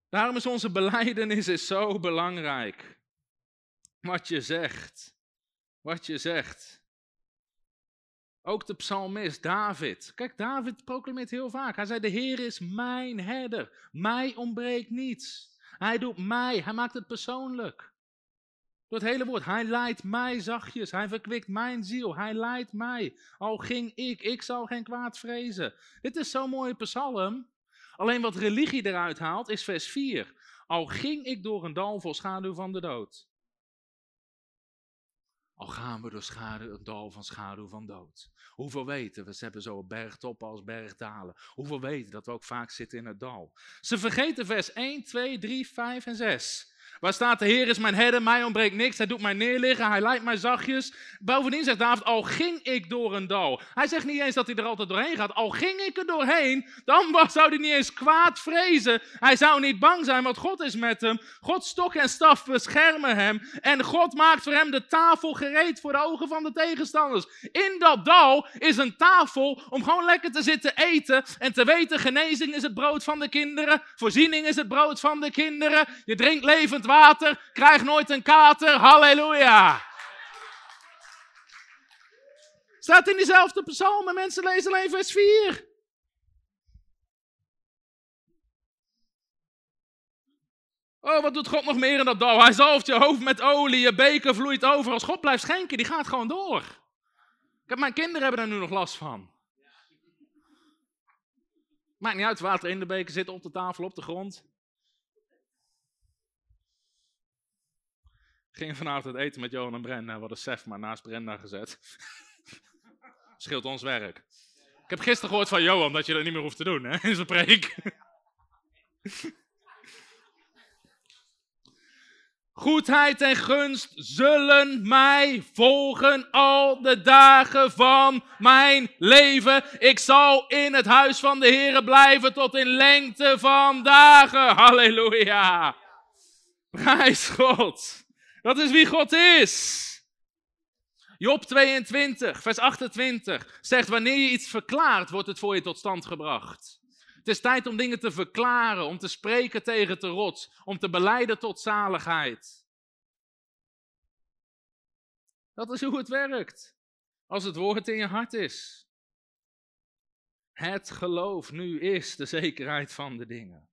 Daarom is onze beleidenis is zo belangrijk. Wat je zegt. Wat je zegt. Ook de psalmist David. Kijk, David proclameert heel vaak. Hij zei: De Heer is mijn herder. Mij ontbreekt niets. Hij doet mij. Hij maakt het persoonlijk. Door het hele woord. Hij leidt mij zachtjes. Hij verkwikt mijn ziel. Hij leidt mij. Al ging ik, ik zal geen kwaad vrezen. Dit is zo'n mooie psalm. Alleen wat religie eruit haalt is vers 4. Al ging ik door een dal vol schaduw van de dood. Al gaan we door schaduw, een dal van schaduw van dood. Hoeveel weten we, hebben zo bergtoppen als bergdalen. Hoeveel weten dat we ook vaak zitten in het dal. Ze vergeten vers 1, 2, 3, 5 en 6. Waar staat de Heer is mijn herder, mij ontbreekt niks. Hij doet mij neerliggen, hij leidt mij zachtjes. Bovendien zegt David, al ging ik door een dal. Hij zegt niet eens dat hij er altijd doorheen gaat. Al ging ik er doorheen, dan zou hij niet eens kwaad vrezen. Hij zou niet bang zijn, want God is met hem. God stok en staf beschermen hem. En God maakt voor hem de tafel gereed voor de ogen van de tegenstanders. In dat dal is een tafel om gewoon lekker te zitten eten. En te weten, genezing is het brood van de kinderen. Voorziening is het brood van de kinderen. Je drinkt levend water, krijg nooit een kater. Halleluja. Staat in diezelfde psalm en mensen lezen alleen vers 4. Oh, wat doet God nog meer in dat dal? Hij zalft je hoofd met olie, je beker vloeit over. Als God blijft schenken, die gaat gewoon door. Ik heb, mijn kinderen hebben er nu nog last van. Maakt niet uit, water in de beker zit op de tafel, op de grond. Ging vanavond het eten met Johan en Brenda. We hadden Sef maar naast Brenda gezet. Scheelt ons werk. Ik heb gisteren gehoord van Johan dat je dat niet meer hoeft te doen hè, in zijn preek. Goedheid en gunst zullen mij volgen al de dagen van mijn leven. Ik zal in het huis van de Heer blijven tot in lengte van dagen. Halleluja. Prijs God. Dat is wie God is. Job 22, vers 28 zegt: Wanneer je iets verklaart, wordt het voor je tot stand gebracht. Het is tijd om dingen te verklaren, om te spreken tegen de rots, om te beleiden tot zaligheid. Dat is hoe het werkt. Als het woord in je hart is. Het geloof nu is de zekerheid van de dingen.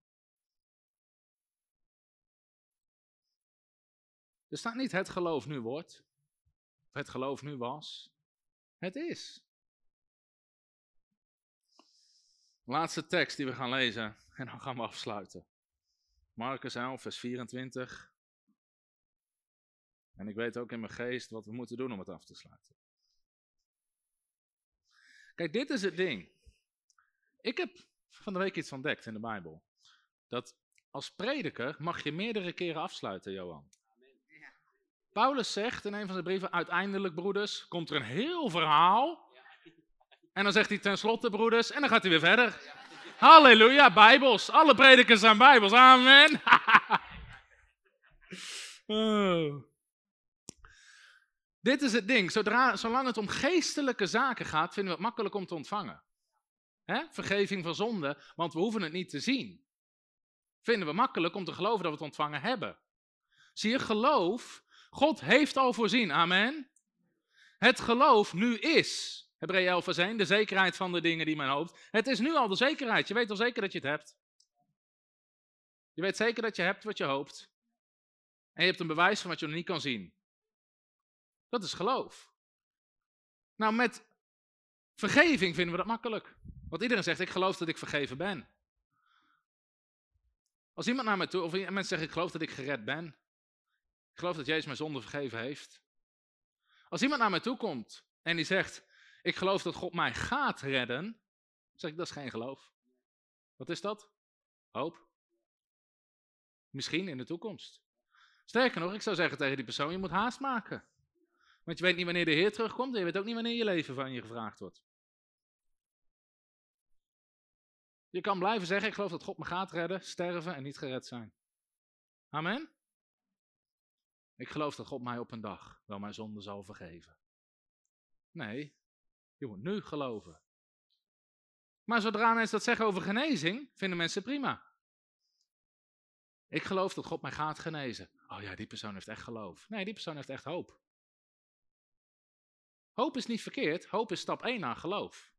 Er staat niet het geloof nu wordt, het geloof nu was. Het is. Laatste tekst die we gaan lezen en dan gaan we afsluiten. Marcus 11, vers 24. En ik weet ook in mijn geest wat we moeten doen om het af te sluiten. Kijk, dit is het ding. Ik heb van de week iets ontdekt in de Bijbel. Dat als prediker mag je meerdere keren afsluiten, Johan. Paulus zegt in een van zijn brieven, uiteindelijk broeders, komt er een heel verhaal. En dan zegt hij tenslotte broeders, en dan gaat hij weer verder. Halleluja, bijbels. Alle predikers zijn bijbels, amen. Oh. Dit is het ding. Zodra, zolang het om geestelijke zaken gaat, vinden we het makkelijk om te ontvangen. Hè? Vergeving van zonde, want we hoeven het niet te zien. Vinden we makkelijk om te geloven dat we het ontvangen hebben. Zie je, geloof, God heeft al voorzien. Amen. Het geloof nu is. Hebreeën 11 vers 1, de zekerheid van de dingen die men hoopt. Het is nu al de zekerheid. Je weet al zeker dat je het hebt. Je weet zeker dat je hebt wat je hoopt. En je hebt een bewijs van wat je nog niet kan zien. Dat is geloof. Nou, met vergeving vinden we dat makkelijk. Want iedereen zegt, ik geloof dat ik vergeven ben. Als iemand naar mij toe, of mensen zeggen, ik geloof dat ik gered ben. Ik geloof dat Jezus mijn zonde vergeven heeft. Als iemand naar mij toe komt en die zegt, ik geloof dat God mij gaat redden, zeg ik, dat is geen geloof. Wat is dat? Hoop. Misschien in de toekomst. Sterker nog, ik zou zeggen tegen die persoon, je moet haast maken. Want je weet niet wanneer de Heer terugkomt en je weet ook niet wanneer je leven van je gevraagd wordt. Je kan blijven zeggen, ik geloof dat God me gaat redden, sterven en niet gered zijn. Amen? Ik geloof dat God mij op een dag wel mijn zonde zal vergeven. Nee, je moet nu geloven. Maar zodra mensen dat zeggen over genezing, vinden mensen prima. Ik geloof dat God mij gaat genezen. Oh ja, die persoon heeft echt geloof. Nee, die persoon heeft echt hoop. Hoop is niet verkeerd. Hoop is stap 1 naar geloof.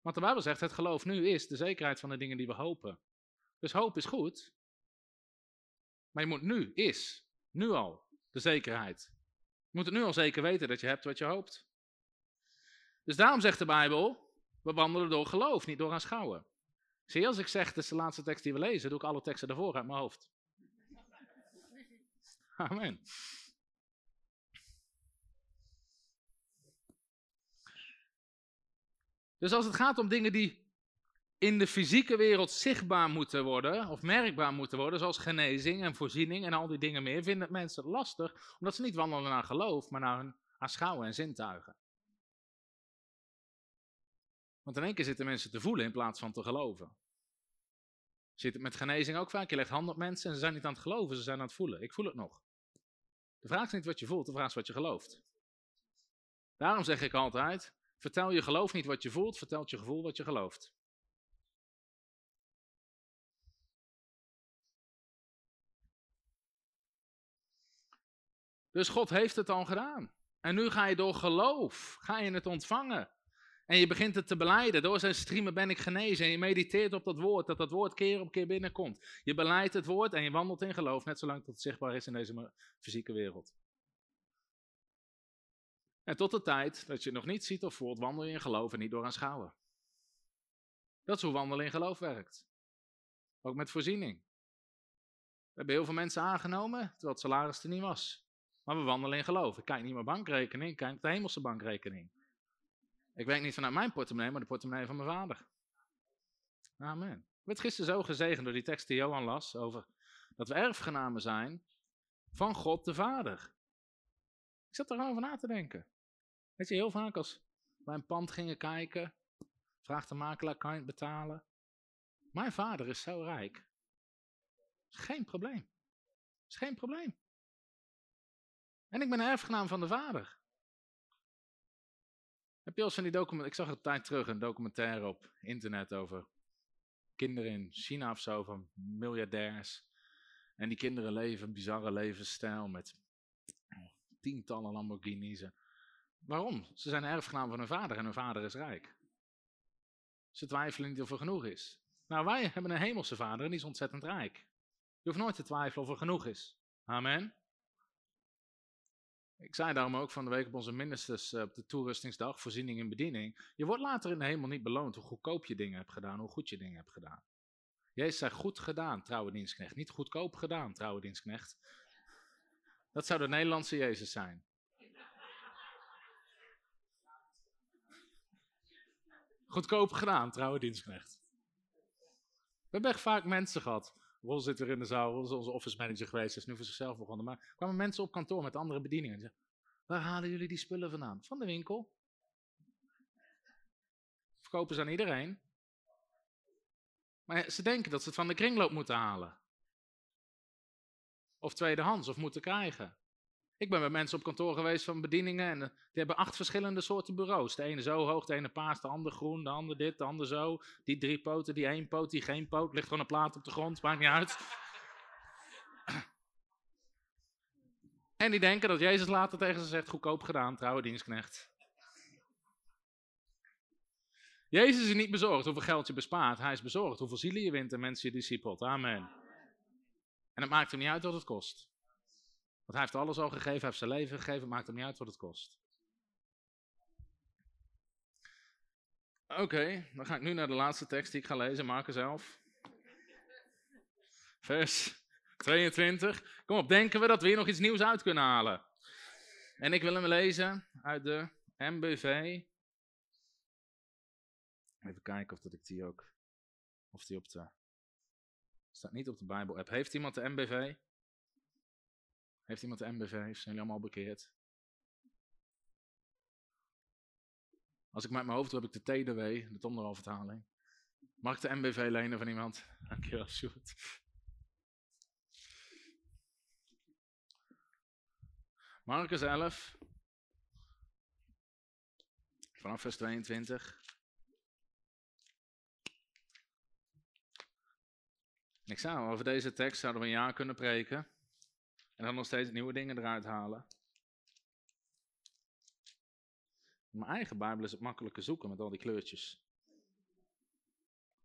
Want de Bijbel zegt, het geloof nu is de zekerheid van de dingen die we hopen. Dus hoop is goed. Maar je moet nu, is, nu al, de zekerheid. Je moet het nu al zeker weten dat je hebt wat je hoopt. Dus daarom zegt de Bijbel, we wandelen door geloof, niet door aanschouwen. Zie als ik zeg, dit is de laatste tekst die we lezen, doe ik alle teksten daarvoor uit mijn hoofd. Amen. Dus als het gaat om dingen die in de fysieke wereld zichtbaar moeten worden, of merkbaar moeten worden, zoals genezing en voorziening en al die dingen meer, vinden mensen lastig, omdat ze niet wandelen naar geloof, maar naar hun aanschouwen en zintuigen. Want in één keer zitten mensen te voelen in plaats van te geloven. Zit het met genezing ook vaak? Je legt handen op mensen en ze zijn niet aan het geloven, ze zijn aan het voelen. Ik voel het nog. De vraag is niet wat je voelt, de vraag is wat je gelooft. Daarom zeg ik altijd, vertel je geloof niet wat je voelt, vertelt je gevoel wat je gelooft. Dus God heeft het al gedaan. En nu ga je door geloof, ga je het ontvangen. En je begint het te beleiden. Door zijn streamen ben ik genezen. En je mediteert op dat woord, dat dat woord keer op keer binnenkomt. Je beleidt het woord en je wandelt in geloof, net zolang tot het zichtbaar is in deze fysieke wereld. En tot de tijd dat je nog niet ziet of voelt, wandel je in geloof en niet door aanschouwen. Dat is hoe wandelen in geloof werkt. Ook met voorziening. We hebben heel veel mensen aangenomen, terwijl het salaris er niet was. Maar we wandelen in geloof. Ik kijk niet mijn bankrekening, ik kijk naar de hemelse bankrekening. Ik werk niet vanuit mijn portemonnee, maar de portemonnee van mijn vader. Amen. Ik werd gisteren zo gezegend door die tekst die Johan las over dat we erfgenamen zijn van God de Vader. Ik zat er over na te denken. Weet je, heel vaak als wij een pand gingen kijken, vraagt de makelaar, kan je het betalen? Mijn vader is zo rijk. Geen probleem. Is geen probleem. En ik ben erfgenaam van de vader. Heb je al eens die document? Ik zag een tijd terug een documentaire op internet over kinderen in China of zo, van miljardairs. En die kinderen leven een bizarre levensstijl met tientallen Lamborghinis. Waarom? Ze zijn erfgenaam van hun vader en hun vader is rijk. Ze twijfelen niet of er genoeg is. Nou, wij hebben een hemelse vader en die is ontzettend rijk. Je hoeft nooit te twijfelen of er genoeg is. Amen. Ik zei daarom ook van de week op onze ministers eh, op de toerustingsdag, voorziening en bediening. Je wordt later in de hemel niet beloond hoe goedkoop je dingen hebt gedaan, hoe goed je dingen hebt gedaan. Jezus zei goed gedaan, trouwe dienstknecht. Niet goedkoop gedaan, trouwe dienstknecht. Dat zou de Nederlandse Jezus zijn. Goedkoop gedaan, trouwe dienstknecht. We hebben echt vaak mensen gehad Rol zit weer in de zaal, onze office manager geweest, is nu voor zichzelf begonnen. Maar er kwamen mensen op kantoor met andere bedieningen. En zeiden, waar halen jullie die spullen vandaan? Van de winkel. Verkopen ze aan iedereen. Maar ze denken dat ze het van de kringloop moeten halen. of tweedehands of moeten krijgen. Ik ben bij mensen op kantoor geweest van bedieningen en eh, die hebben acht verschillende soorten bureaus. De ene zo hoog, de ene paars, de andere groen, de andere dit, de andere zo. Die drie poten, die één poot, die geen poot. Ligt gewoon een plaat op de grond, maakt niet uit. En die denken dat Jezus later tegen ze zegt, goedkoop gedaan, trouwe dienstknecht. Jezus is niet bezorgd hoeveel geld je bespaart. Hij is bezorgd hoeveel zielen je wint en mensen je discipelt. Amen. En het maakt hem niet uit wat het kost. Want hij heeft alles al gegeven, hij heeft zijn leven gegeven, maakt hem niet uit wat het kost. Oké, dan ga ik nu naar de laatste tekst die ik ga lezen, Marcus 11. Vers 22. Kom op, denken we dat we hier nog iets nieuws uit kunnen halen? En ik wil hem lezen uit de MBV. Even kijken of dat ik die ook. Of die op de. Staat niet op de Bijbel-app. Heeft iemand de MBV? Heeft iemand de MBV? Zijn jullie allemaal bekeerd? Als ik met mijn hoofd doe, heb ik de TDW, de Tomderwal-vertaling. Mag ik de MBV lenen van iemand? Dankjewel, Sjoerd. Marcus 11, vanaf vers 22. Ik zou over deze tekst zouden we een jaar kunnen preken. En dan nog steeds nieuwe dingen eruit halen. Mijn eigen Bijbel is het makkelijker zoeken met al die kleurtjes.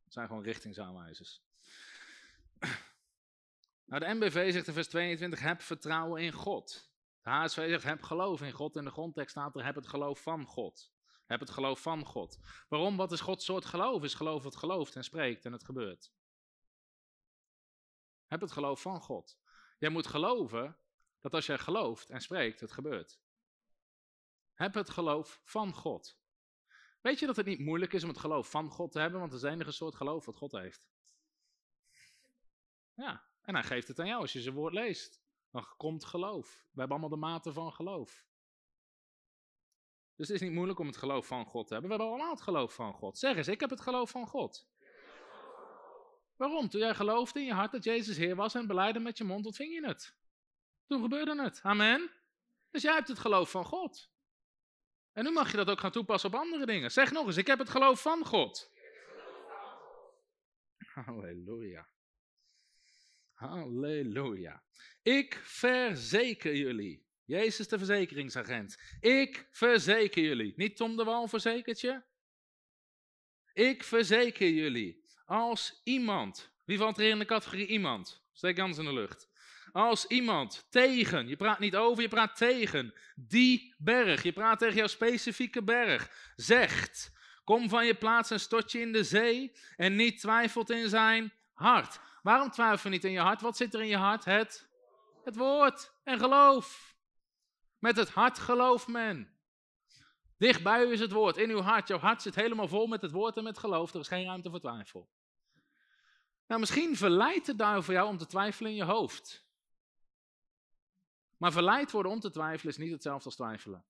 Het zijn gewoon richtingsaanwijzers. Nou, de MBV zegt in vers 22, heb vertrouwen in God. De HSV zegt, heb geloof in God. In de grondtekst staat er, heb het geloof van God. Heb het geloof van God. Waarom? Wat is Gods soort geloof? Is geloof wat gelooft en spreekt en het gebeurt. Heb het geloof van God. Jij moet geloven dat als jij gelooft en spreekt, het gebeurt. Heb het geloof van God. Weet je dat het niet moeilijk is om het geloof van God te hebben, want het is enige soort geloof wat God heeft. Ja, en hij geeft het aan jou als je zijn woord leest. Dan komt geloof. We hebben allemaal de mate van geloof. Dus het is niet moeilijk om het geloof van God te hebben. We hebben allemaal het geloof van God. Zeg eens, ik heb het geloof van God. Waarom? Toen jij geloofde in je hart dat Jezus Heer was en beleidde met je mond, ontving je het. Toen gebeurde het. Amen. Dus jij hebt het geloof van God. En nu mag je dat ook gaan toepassen op andere dingen. Zeg nog eens, ik heb het geloof van God. Halleluja. Halleluja. Ik verzeker jullie. Jezus de verzekeringsagent. Ik verzeker jullie. Niet Tom de Wal verzekert je? Ik verzeker jullie. Als iemand. Wie valt er in de categorie iemand? Steek anders in de lucht. Als iemand tegen, je praat niet over, je praat tegen, die berg, je praat tegen jouw specifieke berg, zegt, kom van je plaats en stort je in de zee en niet twijfelt in zijn hart. Waarom twijfel je niet in je hart? Wat zit er in je hart? Het, het woord en geloof. Met het hart gelooft men. Dicht bij u is het woord, in uw hart. Jouw hart zit helemaal vol met het woord en met geloof. Er is geen ruimte voor twijfel. Nou, misschien verleidt de duivel jou om te twijfelen in je hoofd. Maar verleid worden om te twijfelen is niet hetzelfde als twijfelen.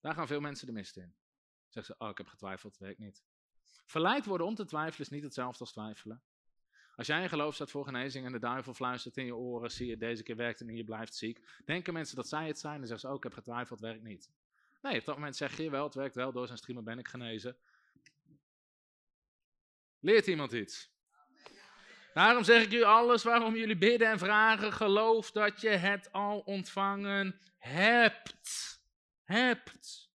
Daar gaan veel mensen de mist in. Zeggen ze, oh ik heb getwijfeld, werkt niet. Verleid worden om te twijfelen is niet hetzelfde als twijfelen. Als jij in geloof staat voor genezing en de duivel fluistert in je oren, zie je deze keer werkt het en je blijft ziek. Denken mensen dat zij het zijn en zeggen ze, oh ik heb getwijfeld, werkt niet. Nee, op dat moment zeg je wel, het werkt wel, door zijn streamer ben ik genezen. Leert iemand iets? Daarom zeg ik u alles waarom jullie bidden en vragen, geloof dat je het al ontvangen hebt. Hebt.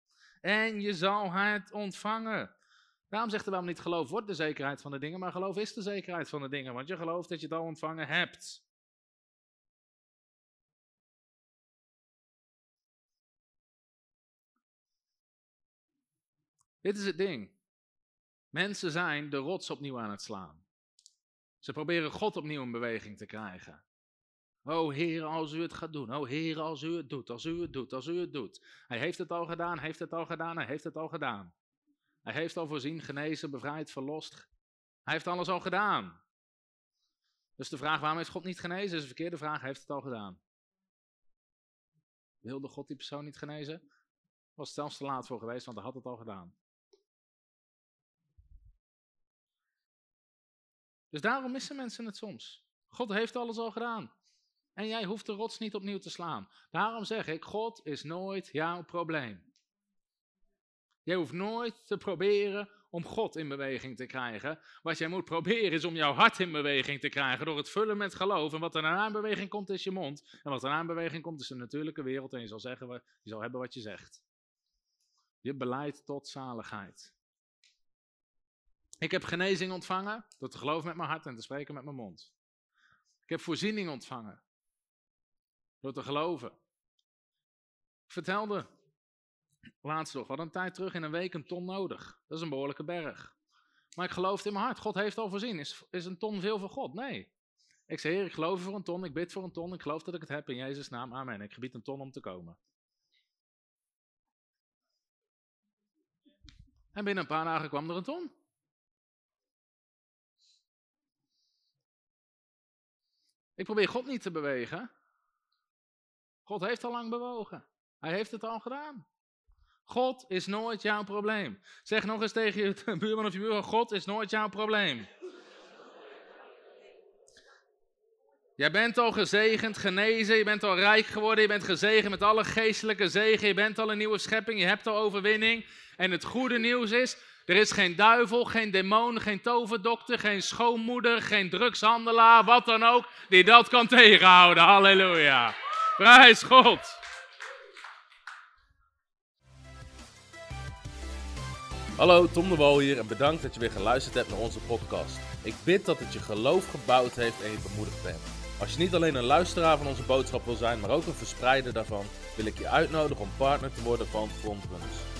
En je zal het ontvangen. Daarom zegt er wel niet geloof wordt de zekerheid van de dingen, maar geloof is de zekerheid van de dingen, want je gelooft dat je het al ontvangen hebt. Dit is het ding. Mensen zijn de rots opnieuw aan het slaan. Ze proberen God opnieuw in beweging te krijgen. O Heer, als u het gaat doen. O Heer, als u het doet, als u het doet, als u het doet. Hij heeft het al gedaan, heeft het al gedaan, hij heeft het al gedaan. Hij heeft al voorzien, genezen, bevrijd, verlost. Hij heeft alles al gedaan. Dus de vraag waarom heeft God niet genezen is een verkeerde vraag. Hij heeft het al gedaan. Wilde God die persoon niet genezen? Was het zelfs te laat voor geweest, want hij had het al gedaan. Dus daarom missen mensen het soms. God heeft alles al gedaan. En jij hoeft de rots niet opnieuw te slaan. Daarom zeg ik, God is nooit jouw probleem. Jij hoeft nooit te proberen om God in beweging te krijgen. Wat jij moet proberen is om jouw hart in beweging te krijgen door het vullen met geloof. En wat er daarna in beweging komt is je mond. En wat daarna in beweging komt is de natuurlijke wereld. En je zal, zeggen, je zal hebben wat je zegt. Je beleid tot zaligheid. Ik heb genezing ontvangen door te geloven met mijn hart en te spreken met mijn mond. Ik heb voorziening ontvangen door te geloven. Ik vertelde laatst nog, hadden een tijd terug in een week een ton nodig. Dat is een behoorlijke berg. Maar ik geloofde in mijn hart, God heeft al voorzien. Is, is een ton veel voor God? Nee. Ik zei, Heer, ik geloof voor een ton, ik bid voor een ton, ik geloof dat ik het heb in Jezus' naam, amen. Ik gebied een ton om te komen. En binnen een paar dagen kwam er een ton. Ik probeer God niet te bewegen. God heeft al lang bewogen. Hij heeft het al gedaan. God is nooit jouw probleem. Zeg nog eens tegen je buurman of je buurman, God is nooit jouw probleem. Jij bent al gezegend, genezen, je bent al rijk geworden, je bent gezegend met alle geestelijke zegen, je bent al een nieuwe schepping, je hebt al overwinning. En het goede nieuws is, er is geen duivel, geen demon, geen toverdokter, geen schoonmoeder, geen drugshandelaar, wat dan ook, die dat kan tegenhouden. Halleluja. Prijs God. Hallo, Tom de Wol hier en bedankt dat je weer geluisterd hebt naar onze podcast. Ik bid dat het je geloof gebouwd heeft en je bemoedigd bent. Als je niet alleen een luisteraar van onze boodschap wil zijn, maar ook een verspreider daarvan, wil ik je uitnodigen om partner te worden van Frontrunners.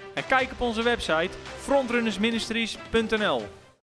en kijk op onze website frontrunnersministries.nl.